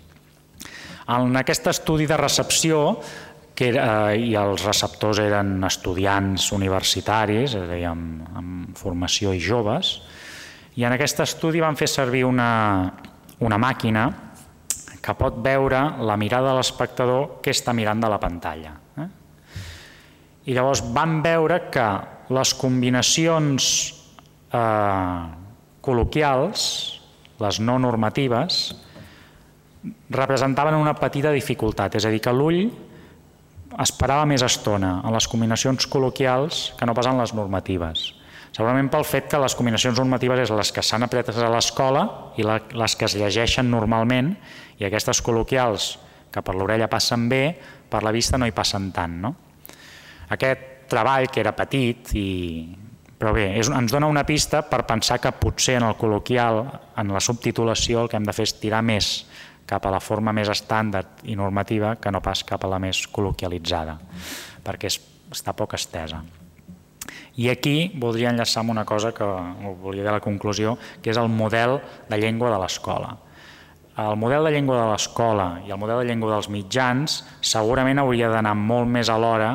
Speaker 3: En aquest estudi de recepció, que era, i els receptors eren estudiants universitaris, és a dir, amb, amb formació i joves, i en aquest estudi van fer servir una, una màquina que pot veure la mirada de l'espectador que està mirant de la pantalla. Eh? I llavors van veure que les combinacions eh, col·loquials, les no normatives, representaven una petita dificultat, és a dir, que l'ull esperava més estona en les combinacions col·loquials que no pas en les normatives. Segurament pel fet que les combinacions normatives és les que s'han apretat a l'escola i les que es llegeixen normalment i aquestes col·loquials que per l'orella passen bé, per la vista no hi passen tant. No? Aquest treball que era petit i però bé, és, ens dona una pista per pensar que potser en el col·loquial, en la subtitulació, el que hem de fer és tirar més cap a la forma més estàndard i normativa que no pas cap a la més col·loquialitzada, perquè és, està poc estesa. I aquí voldria enllaçar amb una cosa que volia dir a la conclusió, que és el model de llengua de l'escola. El model de llengua de l'escola i el model de llengua dels mitjans segurament hauria d'anar molt més a l'hora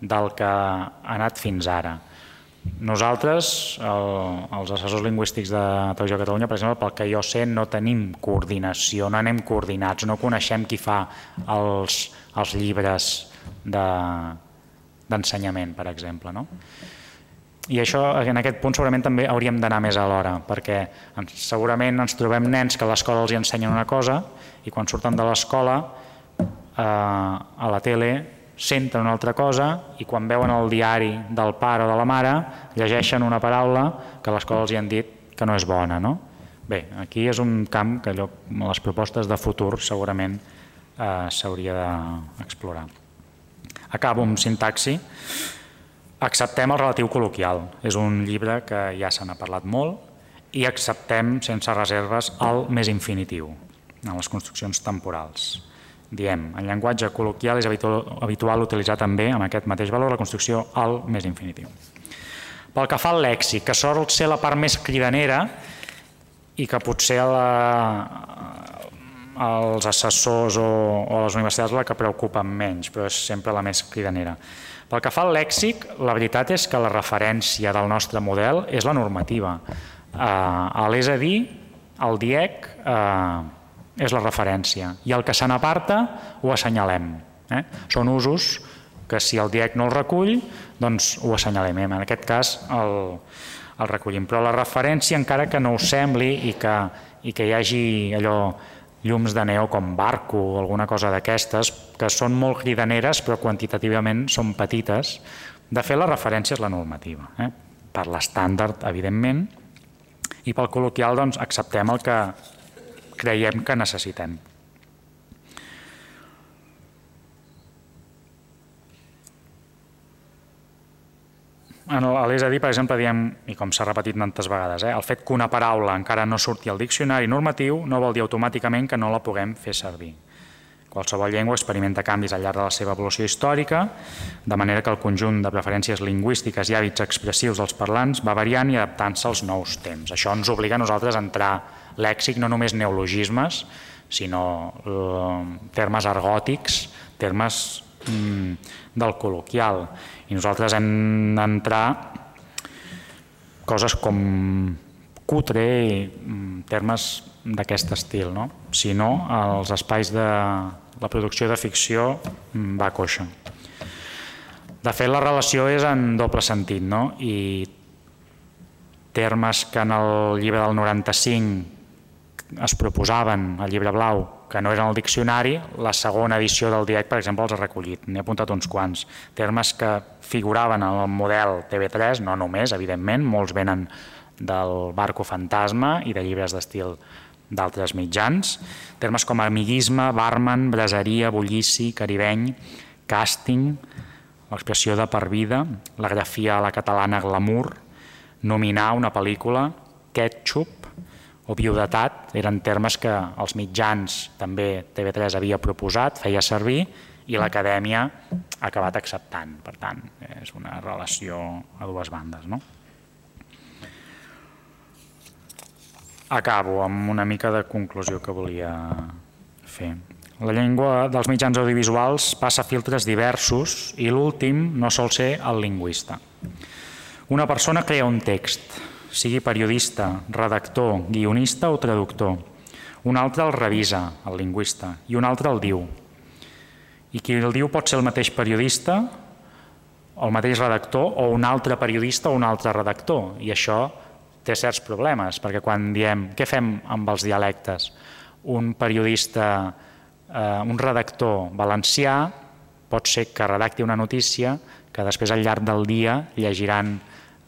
Speaker 3: del que ha anat fins ara. Nosaltres, el, els assessors lingüístics de Televisió Catalunya, per exemple, pel que jo sé, no tenim coordinació, no anem coordinats, no coneixem qui fa els, els llibres d'ensenyament, de, per exemple. No? I això, en aquest punt, segurament també hauríem d'anar més a l'hora, perquè segurament ens trobem nens que a l'escola els ensenyen una cosa i quan surten de l'escola eh, a la tele senten una altra cosa i quan veuen el diari del pare o de la mare llegeixen una paraula que a l'escola els hi han dit que no és bona. No? Bé, aquí és un camp que allò, les propostes de futur segurament eh, s'hauria d'explorar. Acabo amb sintaxi. Acceptem el relatiu col·loquial. És un llibre que ja se n'ha parlat molt i acceptem sense reserves el més infinitiu en les construccions temporals diem, en llenguatge col·loquial és habitual utilitzar també amb aquest mateix valor la construcció al més infinitiu. Pel que fa al lèxic, que sol ser la part més cridanera i que potser la, els assessors o, o les universitats la que preocupen menys, però és sempre la més cridanera. Pel que fa al lèxic, la veritat és que la referència del nostre model és la normativa. Eh, l'és a dir, el DIEC eh, és la referència i el que se n'aparta ho assenyalem. Eh? Són usos que si el DIEC no el recull, doncs ho assenyalem. En aquest cas el, el recollim. Però la referència, encara que no ho sembli i que, i que hi hagi allò llums de neo com barco o alguna cosa d'aquestes, que són molt cridaneres però quantitativament són petites, de fet la referència és la normativa. Eh? Per l'estàndard, evidentment, i pel col·loquial doncs, acceptem el que creiem que necessitem. a dir, per exemple, diem, i com s'ha repetit tantes vegades, eh, el fet que una paraula encara no surti al diccionari normatiu no vol dir automàticament que no la puguem fer servir. Qualsevol llengua experimenta canvis al llarg de la seva evolució històrica, de manera que el conjunt de preferències lingüístiques i hàbits expressius dels parlants va variant i adaptant-se als nous temps. Això ens obliga a nosaltres a entrar lèxic no només neologismes, sinó eh, termes argòtics, termes mm, del col·loquial. I nosaltres hem d'entrar coses com cutre i mm, termes d'aquest estil. No? Si no, els espais de la producció de ficció mm, va coixa. De fet, la relació és en doble sentit, no? i termes que en el llibre del 95 es proposaven al llibre blau que no eren al diccionari, la segona edició del DIEC, per exemple, els ha recollit. N'he apuntat uns quants. Termes que figuraven en el model TV3, no només, evidentment, molts venen del Barco Fantasma i de llibres d'estil d'altres mitjans. Termes com amiguisme, barman, braseria, bullici, caribeny, càsting, l'expressió de per vida, la grafia a la catalana glamour, nominar una pel·lícula, ketchup, o viudetat eren termes que els mitjans també TV3 havia proposat, feia servir i l'acadèmia ha acabat acceptant. Per tant, és una relació a dues bandes. No? Acabo amb una mica de conclusió que volia fer. La llengua dels mitjans audiovisuals passa filtres diversos i l'últim no sol ser el lingüista. Una persona crea un text, sigui periodista, redactor, guionista o traductor. Un altre el revisa, el lingüista, i un altre el diu. I qui el diu pot ser el mateix periodista, el mateix redactor o un altre periodista o un altre redactor. I això té certs problemes, perquè quan diem què fem amb els dialectes, un periodista, eh, un redactor valencià pot ser que redacti una notícia que després al llarg del dia llegiran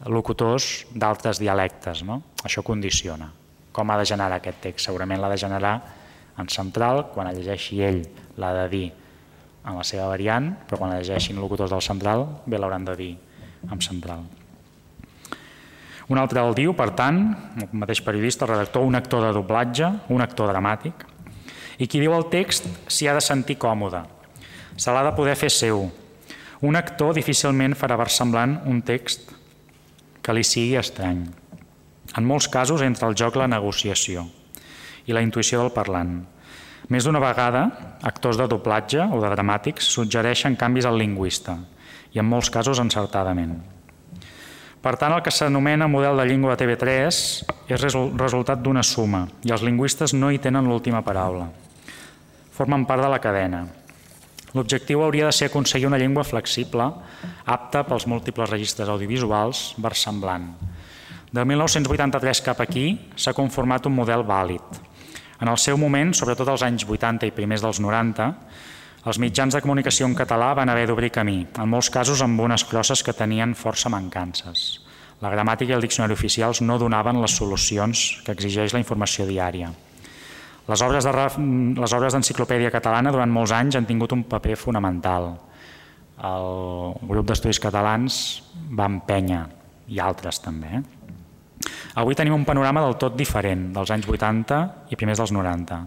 Speaker 3: locutors d'altres dialectes. No? Això condiciona. Com ha de generar aquest text? Segurament l'ha de generar en central, quan el llegeixi ell l'ha de dir en la seva variant, però quan el llegeixin locutors del central bé l'hauran de dir en central. Un altre el diu, per tant, el mateix periodista, el redactor, un actor de doblatge, un actor dramàtic, i qui diu el text s'hi ha de sentir còmode, se l'ha de poder fer seu. Un actor difícilment farà versemblant un text que li sigui estrany. En molts casos entre el joc la negociació i la intuïció del parlant. Més d'una vegada, actors de doblatge o de dramàtics suggereixen canvis al lingüista i en molts casos encertadament. Per tant, el que s'anomena model de llengua de TV3 és resultat d'una suma i els lingüistes no hi tenen l'última paraula. Formen part de la cadena. L'objectiu hauria de ser aconseguir una llengua flexible, apta pels múltiples registres audiovisuals, versemblant. De 1983 cap aquí s'ha conformat un model vàlid. En el seu moment, sobretot als anys 80 i primers dels 90, els mitjans de comunicació en català van haver d'obrir camí, en molts casos amb unes crosses que tenien força mancances. La gramàtica i el diccionari oficials no donaven les solucions que exigeix la informació diària. Les obres de, les obres d'enciclopèdia catalana durant molts anys han tingut un paper fonamental. El grup d'estudis catalans va empènyer, i altres també. Eh? Avui tenim un panorama del tot diferent dels anys 80 i primers dels 90.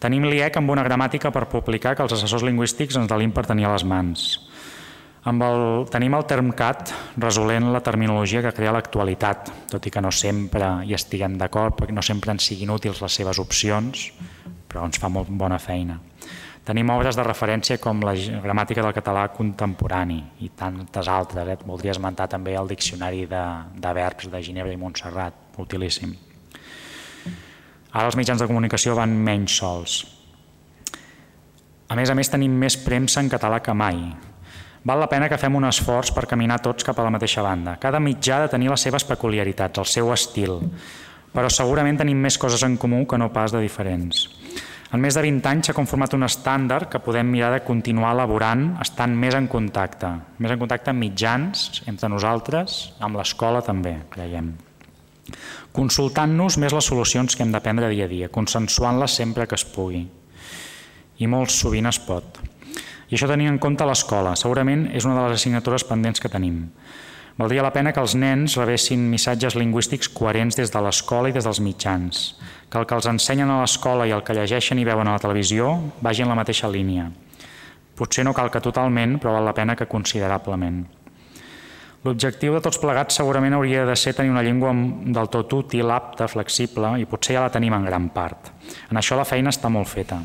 Speaker 3: Tenim l'IEC amb una gramàtica per publicar que els assessors lingüístics ens delim per tenir a les mans. Amb el, tenim el TermCat resolent la terminologia que crea l'actualitat, tot i que no sempre hi estiguem d'acord, perquè no sempre ens siguin útils les seves opcions, però ens fa molt bona feina. Tenim obres de referència com la gramàtica del català contemporani i tantes altres. Eh? Voldria esmentar també el diccionari de, de verbs de Ginebra i Montserrat, utilíssim. Ara els mitjans de comunicació van menys sols. A més a més, tenim més premsa en català que mai. Val la pena que fem un esforç per caminar tots cap a la mateixa banda. Cada mitjà ha de tenir les seves peculiaritats, el seu estil, però segurament tenim més coses en comú que no pas de diferents. En més de 20 anys s'ha conformat un estàndard que podem mirar de continuar elaborant estant més en contacte, més en contacte amb mitjans, entre nosaltres, amb l'escola també, creiem consultant-nos més les solucions que hem de prendre dia a dia, consensuant-les sempre que es pugui. I molt sovint es pot. I això tenint en compte l'escola. Segurament és una de les assignatures pendents que tenim. Valdria la pena que els nens rebessin missatges lingüístics coherents des de l'escola i des dels mitjans, que el que els ensenyen a l'escola i el que llegeixen i veuen a la televisió vagin en la mateixa línia. Potser no cal que totalment, però val la pena que considerablement. L'objectiu de tots plegats segurament hauria de ser tenir una llengua del tot útil, apta, flexible, i potser ja la tenim en gran part. En això la feina està molt feta.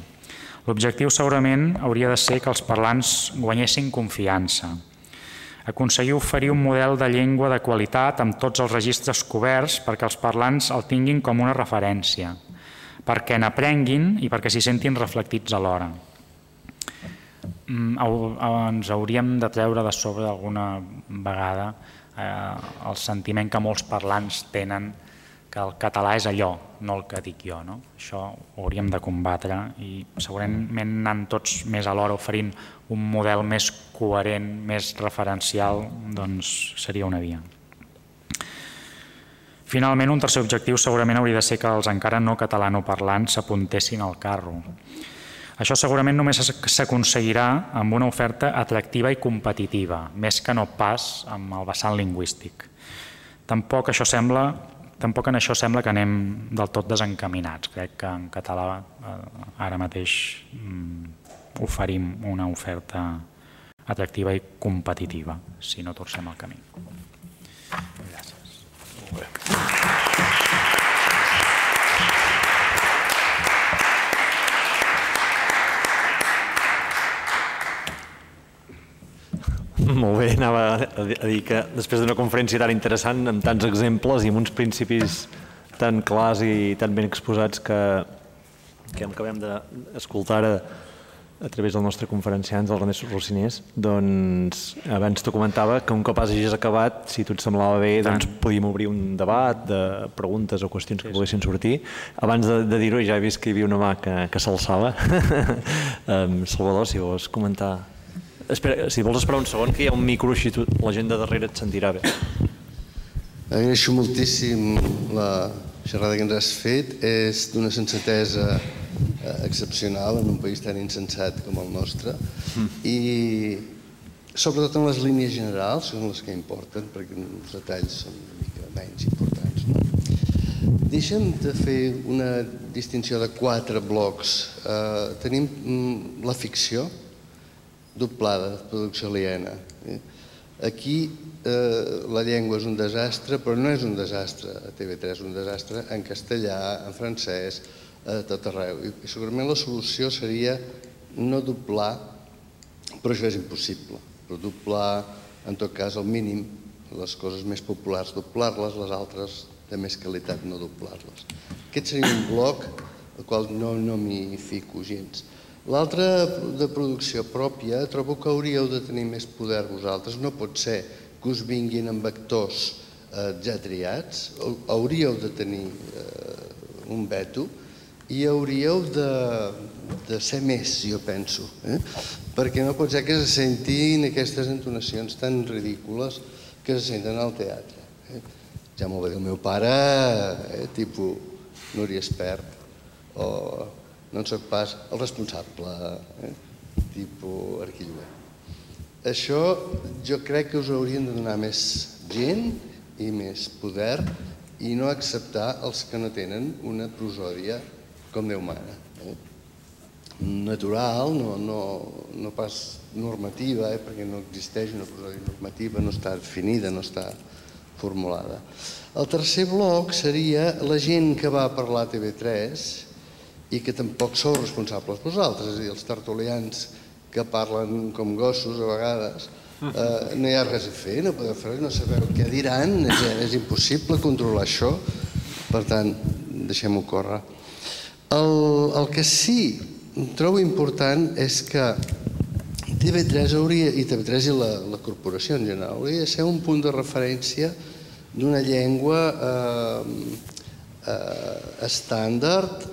Speaker 3: L'objectiu segurament hauria de ser que els parlants guanyessin confiança, aconseguir oferir un model de llengua de qualitat amb tots els registres coberts perquè els parlants el tinguin com una referència, perquè n'aprenguin i perquè s'hi sentin reflectits alhora. Mm, ens hauríem de treure de sobre alguna vegada eh, el sentiment que molts parlants tenen que el català és allò, no el que dic jo. No? Això ho hauríem de combatre i segurament anant tots més alhora oferint un model més coherent, més referencial, doncs seria una via. Finalment, un tercer objectiu segurament hauria de ser que els encara no catalanoparlants s'apuntessin al carro. Això segurament només s'aconseguirà amb una oferta atractiva i competitiva, més que no pas amb el vessant lingüístic. Tampoc això sembla tampoc en això sembla que anem del tot desencaminats. Crec que en català eh, ara mateix mm, oferim una oferta atractiva i competitiva, si no torcem el camí. Gràcies. Molt bé. *laughs*
Speaker 1: Molt bé, anava a dir que després d'una conferència tan interessant, amb tants exemples i amb uns principis tan clars i tan ben exposats que, que acabem d'escoltar ara a través del nostre conferenciant, el René Rociners, doncs abans t'ho comentava que un cop hagis acabat, si tu et semblava bé, doncs podíem obrir un debat de preguntes o qüestions que poguessin sortir. Abans de, de dir-ho ja he vist que hi havia una mà que, que s'alçava. *laughs* Salvador, si vols comentar Espera, si vols esperar un segon, que hi ha un micro així tu, la gent de darrere et sentirà bé.
Speaker 4: Agraeixo moltíssim la xerrada que ens has fet. És d'una sensatesa eh, excepcional en un país tan insensat com el nostre. Mm. I sobretot en les línies generals, són les que importen, perquè els detalls són una mica menys importants. No? Deixa'm de fer una distinció de quatre blocs. Uh, tenim mm, la ficció, doblada, producció aliena. Eh? Aquí eh, la llengua és un desastre, però no és un desastre a TV3, és un desastre en castellà, en francès, a tot arreu. I segurament la solució seria no doblar, però això és impossible, però doblar, en tot cas, al mínim, les coses més populars, doblar-les, les altres de més qualitat no doblar-les. Aquest seria un bloc al qual no, no m'hi fico gens. L'altra de producció pròpia, trobo que hauríeu de tenir més poder vosaltres. No pot ser que us vinguin amb actors eh, ja triats, hauríeu de tenir eh, un veto i hauríeu de, de ser més, jo penso, eh? perquè no pot ser que se sentin aquestes entonacions tan ridícules que se senten al teatre. Eh? Ja m'ho va dir el meu pare, eh? tipus Núria Espert, o no en soc pas el responsable, eh? tipus arquillover. Això jo crec que us haurien de donar més gent i més poder i no acceptar els que no tenen una prosòdia com Déu mana. Eh? Natural, no, no, no pas normativa, eh? perquè no existeix una prosòdia normativa, no està definida, no està formulada. El tercer bloc seria la gent que va parlar a TV3 i que tampoc sou responsables vosaltres, és a dir, els tertulians que parlen com gossos a vegades, eh, no hi ha res a fer, no podeu fer res, no sabeu què diran, és, és impossible controlar això, per tant, deixem-ho córrer. El, el que sí trobo important és que TV3 hauria, i TV3 i la, la corporació en general, hauria de ser un punt de referència d'una llengua eh, eh, estàndard,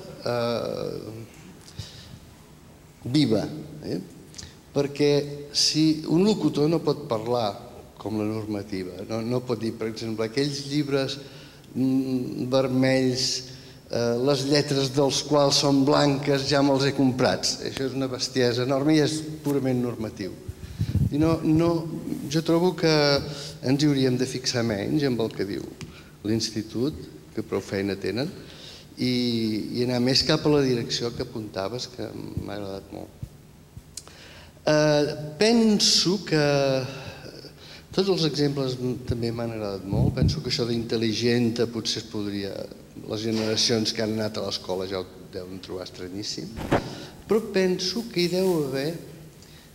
Speaker 4: viva. Eh? Perquè si un locutor no pot parlar com la normativa, no, no pot dir, per exemple, aquells llibres mm, vermells, eh, les lletres dels quals són blanques ja me'ls he comprats. Això és una bestiesa enorme i és purament normatiu. I no, no, jo trobo que ens hi hauríem de fixar menys amb el que diu l'institut, que prou feina tenen, i, i anar més cap a la direcció que apuntaves, que m'ha agradat molt. Eh, penso que tots els exemples també m'han agradat molt. Penso que això d'intel·ligent potser es podria... Les generacions que han anat a l'escola ja ho deuen trobar estranyíssim. Però penso que hi deu haver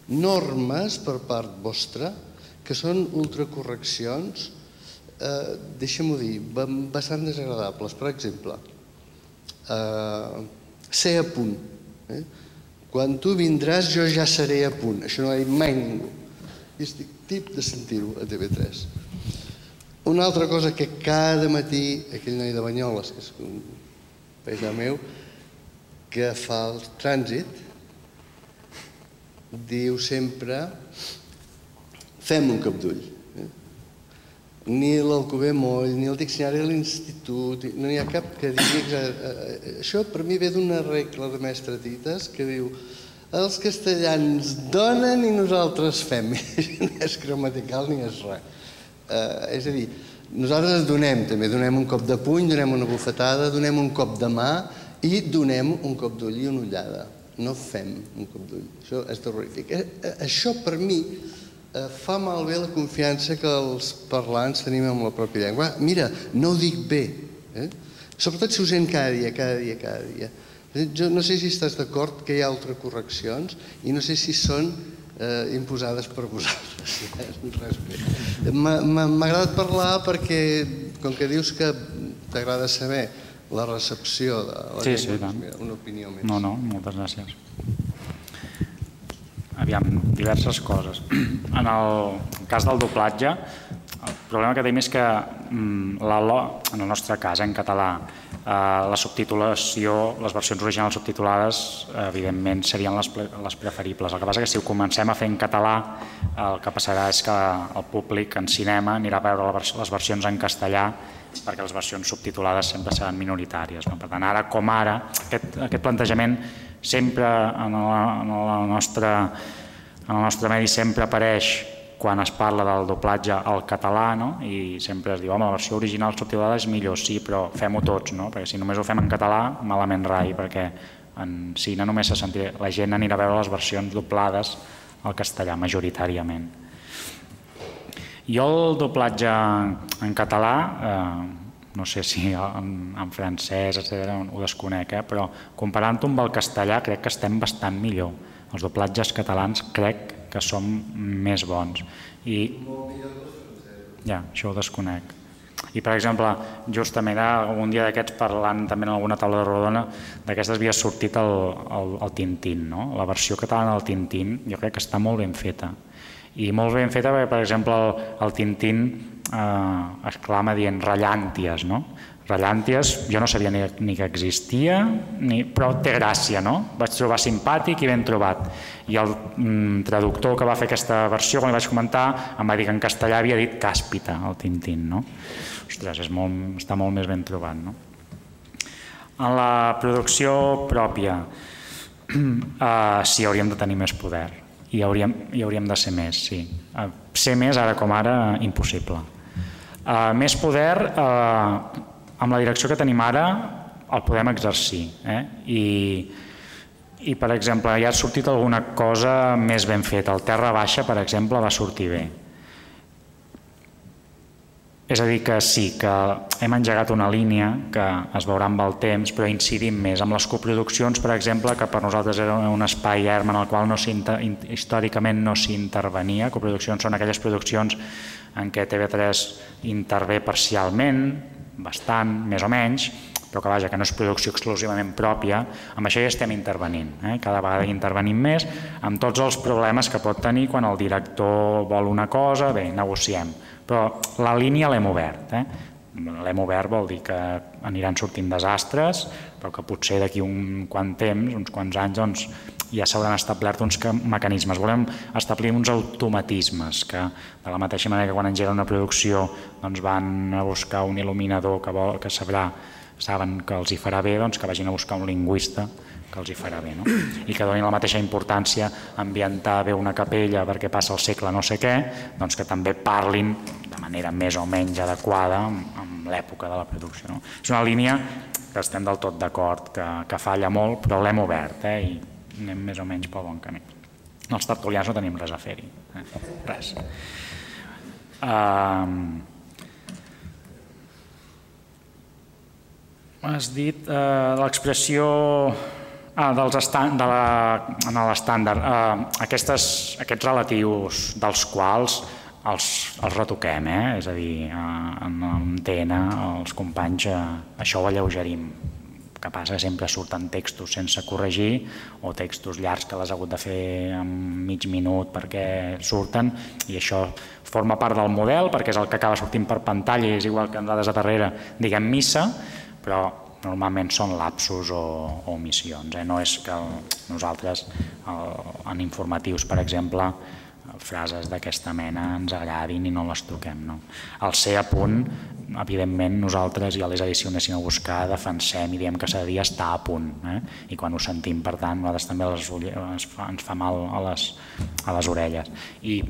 Speaker 4: normes per part vostra que són ultracorreccions, eh, deixem-ho dir, bastant desagradables. Per exemple, eh, ser a punt. Eh? Quan tu vindràs jo ja seré a punt. Això no ho ha dit mai ningú. I estic tip de sentir-ho a TV3. Una altra cosa que cada matí aquell noi de Banyoles, que és un paisà meu, que fa el trànsit, diu sempre fem un cap d'ull ni l'Alcover Moll, ni el Diccionari de l'Institut, no n'hi ha cap que digui... Eh, eh, això per mi ve d'una regla de mestre Tites que diu els castellans donen i nosaltres fem. *laughs* no és gramatical ni és res. Eh, és a dir, Nosaltres donem també, donem un cop de puny, donem una bufetada, donem un cop de mà i donem un cop d'ull i una ullada. No fem un cop d'ull. Això és terrorífic. Això per mi fa malbé la confiança que els parlants tenim amb la pròpia llengua. Mira, no ho dic bé. Eh? Sobretot si ho sent cada dia, cada dia, cada dia. Jo no sé si estàs d'acord que hi ha altres correccions i no sé si són eh, imposades per vosaltres. *laughs* M'ha agradat parlar perquè, com que dius que t'agrada saber la recepció de la
Speaker 3: sí,
Speaker 4: llengua,
Speaker 3: sí,
Speaker 4: doncs mira, una opinió més.
Speaker 3: No, no, moltes gràcies. Aviam, diverses coses. *clears throat* En el cas del doblatge, el problema que tenim és que mm, la LO, en el nostre cas, en català, eh, la subtitulació, les versions originals subtitulades, evidentment, serien les, les preferibles. El que passa que si ho comencem a fer en català, el que passarà és que el públic en cinema anirà a veure les versions en castellà perquè les versions subtitulades sempre seran minoritàries. No? Per tant, ara com ara, aquest, aquest plantejament sempre en, la, en, la nostra, en el nostre medi sempre apareix quan es parla del doblatge al català no? i sempre es diu, home, la versió original subtitulada és millor, sí, però fem-ho tots, no? perquè si només ho fem en català, malament rai, perquè en cine només se sentirà, la gent anirà a veure les versions doblades al castellà majoritàriament. Jo el doblatge en català, eh, no sé si en, en francès, etc., ho desconec, eh, però comparant-ho amb el castellà crec que estem bastant millor. Els doblatges catalans crec que som més bons. I... Ja, això ho desconec. I, per exemple, justament un dia d'aquests parlant també en alguna taula de rodona d'aquestes havia sortit el, el, el Tintín, no? La versió catalana del Tintín jo crec que està molt ben feta. I molt ben feta perquè, per exemple, el, el Tintín eh, exclama dient rellànties, no? Rellànties, jo no sabia ni, ni que existia, ni, però té gràcia, no? Vaig trobar simpàtic i ben trobat. I el mm, traductor que va fer aquesta versió, quan li vaig comentar, em va dir que en castellà havia dit càspita, el Tintín, no? Ostres, és molt, està molt més ben trobat, no? En la producció pròpia, *clears throat* eh, sí, hauríem de tenir més poder. I hauríem, i hauríem de ser més, sí. Eh, ser més, ara com ara, impossible. Eh, més poder, eh, amb la direcció que tenim ara el podem exercir. Eh? I, I, per exemple, ja ha sortit alguna cosa més ben feta. El Terra Baixa, per exemple, va sortir bé. És a dir, que sí, que hem engegat una línia que es veurà amb el temps, però incidim més. Amb les coproduccions, per exemple, que per nosaltres era un espai erm en el qual no històricament no s'intervenia. Coproduccions són aquelles produccions en què TV3 intervé parcialment, bastant, més o menys, però que vaja, que no és producció exclusivament pròpia, amb això ja estem intervenint. Eh? Cada vegada intervenim més, amb tots els problemes que pot tenir quan el director vol una cosa, bé, negociem. Però la línia l'hem obert. Eh? L'hem obert vol dir que aniran sortint desastres, però que potser d'aquí un quant temps, uns quants anys, doncs, ja s'hauran establert uns mecanismes. Volem establir uns automatismes que, de la mateixa manera que quan engega una producció doncs van a buscar un il·luminador que, vol, que sabrà, saben que els hi farà bé, doncs que vagin a buscar un lingüista que els hi farà bé. No? I que donin la mateixa importància ambientar bé una capella perquè passa el segle no sé què, doncs que també parlin de manera més o menys adequada amb, l'època de la producció. No? És una línia que estem del tot d'acord, que, que falla molt, però l'hem obert eh? i anem més o menys pel bon camí. Els tertulians no tenim res a fer-hi, eh? res. Uh, has dit uh, l'expressió ah, dels estan, de la, en l'estàndard, uh, aquestes, aquests relatius dels quals els, els retoquem, eh? és a dir, uh, en antena els companys uh, això ho alleugerim que passa que sempre surten textos sense corregir o textos llargs que l'has hagut de fer en mig minut perquè surten i això forma part del model perquè és el que acaba sortint per pantalla i és igual que en dades a darrere diguem missa, però normalment són lapsos o, o omissions. Eh? No és que nosaltres el, en informatius, per exemple, frases d'aquesta mena ens agradin i no les toquem. No? El ser a punt evidentment nosaltres i a les edicions anessin a buscar, defensem i diem que s'ha de dir estar a punt. Eh? I quan ho sentim, per tant, nosaltres també les, ens, fa, ens fa mal a les, a les orelles. I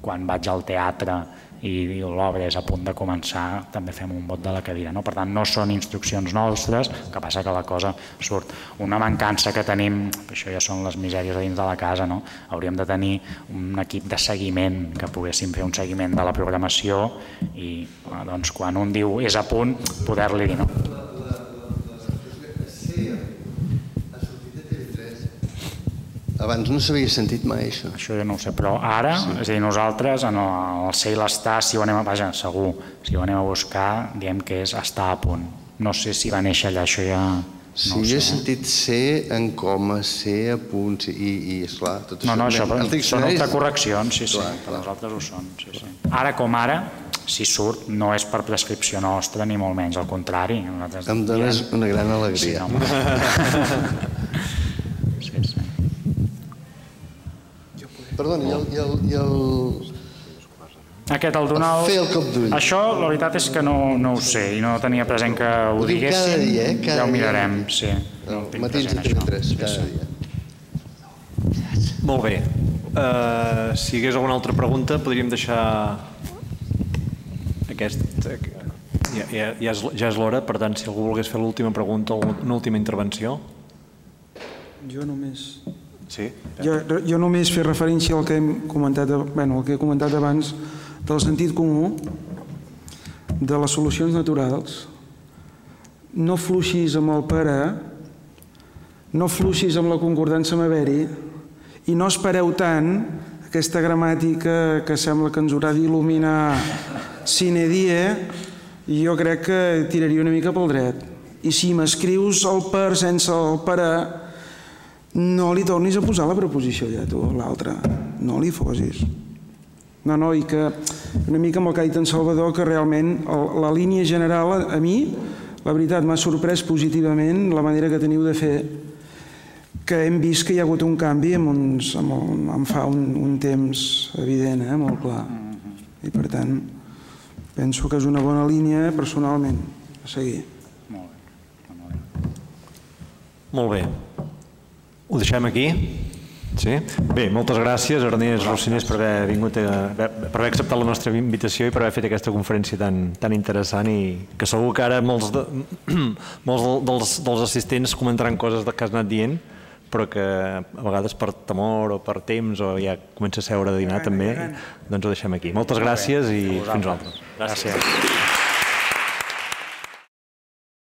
Speaker 3: quan vaig al teatre i l'obra és a punt de començar, també fem un vot de la cadira. No? Per tant, no són instruccions nostres, que passa que la cosa surt. Una mancança que tenim, això ja són les misèries dins de la casa, no? hauríem de tenir un equip de seguiment, que poguéssim fer un seguiment de la programació i doncs, quan un diu és a punt, poder-li dir no.
Speaker 4: Abans no s'havia sentit mai això.
Speaker 3: Això jo no ho sé, però ara, sí. és a dir, nosaltres, en el ser i l'estar, si ho anem a, vaja, segur, si ho anem a buscar, diem que és estar a punt. No sé si va néixer allà, això ja...
Speaker 4: Sí,
Speaker 3: no
Speaker 4: jo he sentit ser en coma, ser a punt, sí, i, i esclar, tot
Speaker 3: No, no, això
Speaker 4: Els
Speaker 3: són autocorreccions, sí, sí,
Speaker 4: Clar,
Speaker 3: per
Speaker 4: clar.
Speaker 3: nosaltres ho són. Sí, sí. Ara com ara, si surt, no és per prescripció nostra, ni molt menys, al contrari. Nosaltres
Speaker 4: Em dones una gran
Speaker 3: Sí,
Speaker 4: alegria.
Speaker 3: sí, *laughs* sí.
Speaker 4: Perdoni, i el, i el, i el...
Speaker 3: Aquest, el donar...
Speaker 4: Fer el cop d'ull.
Speaker 3: Això, la veritat és que no, no ho sé, i no tenia present que ho,
Speaker 4: Ho diu cada dia, eh? Cada
Speaker 3: ja ho
Speaker 4: dia.
Speaker 3: mirarem, sí. No tinc
Speaker 4: Matins de
Speaker 3: present,
Speaker 4: TV3,
Speaker 3: això.
Speaker 4: cada dia.
Speaker 1: Molt bé. Uh, si hi hagués alguna altra pregunta, podríem deixar aquest... Ja, ja, ja és, ja és l'hora, per tant, si algú volgués fer l'última pregunta o una última intervenció.
Speaker 2: Jo només...
Speaker 1: Sí?
Speaker 2: Jo, jo només fer referència al que hem comentat, bueno, al que he comentat abans del sentit comú, de les solucions naturals. No fluixis amb el pare, no fluixis amb la concordança amb haver-hi i no espereu tant aquesta gramàtica que sembla que ens haurà d'il·luminar sine die jo crec que tiraria una mica pel dret. I si m'escrius el per sense el pare, no li tornis a posar la preposició ja tu, l'altra. No li fosis. No, no, i que una mica amb el que ha dit en Salvador, que realment el, la línia general a, a mi, la veritat, m'ha sorprès positivament la manera que teniu de fer que hem vist que hi ha hagut un canvi en, uns, en, el, en fa un, un temps evident, eh, molt clar. I per tant, penso que és una bona línia personalment a seguir.
Speaker 3: Molt bé. Molt bé.
Speaker 1: Molt bé. Ho deixem aquí? Sí? Bé, moltes gràcies, Ernest Rossinés, per haver vingut, a, per haver acceptat la nostra invitació i per haver fet aquesta conferència tan, tan interessant i que segur que ara molts, de, *clears throat* molts dels, dels assistents comentaran coses que has anat dient, però que a vegades per temor o per temps o ja comença a seure a dinar també, doncs ho deixem aquí. Moltes gràcies i fins altres.
Speaker 3: Gràcies.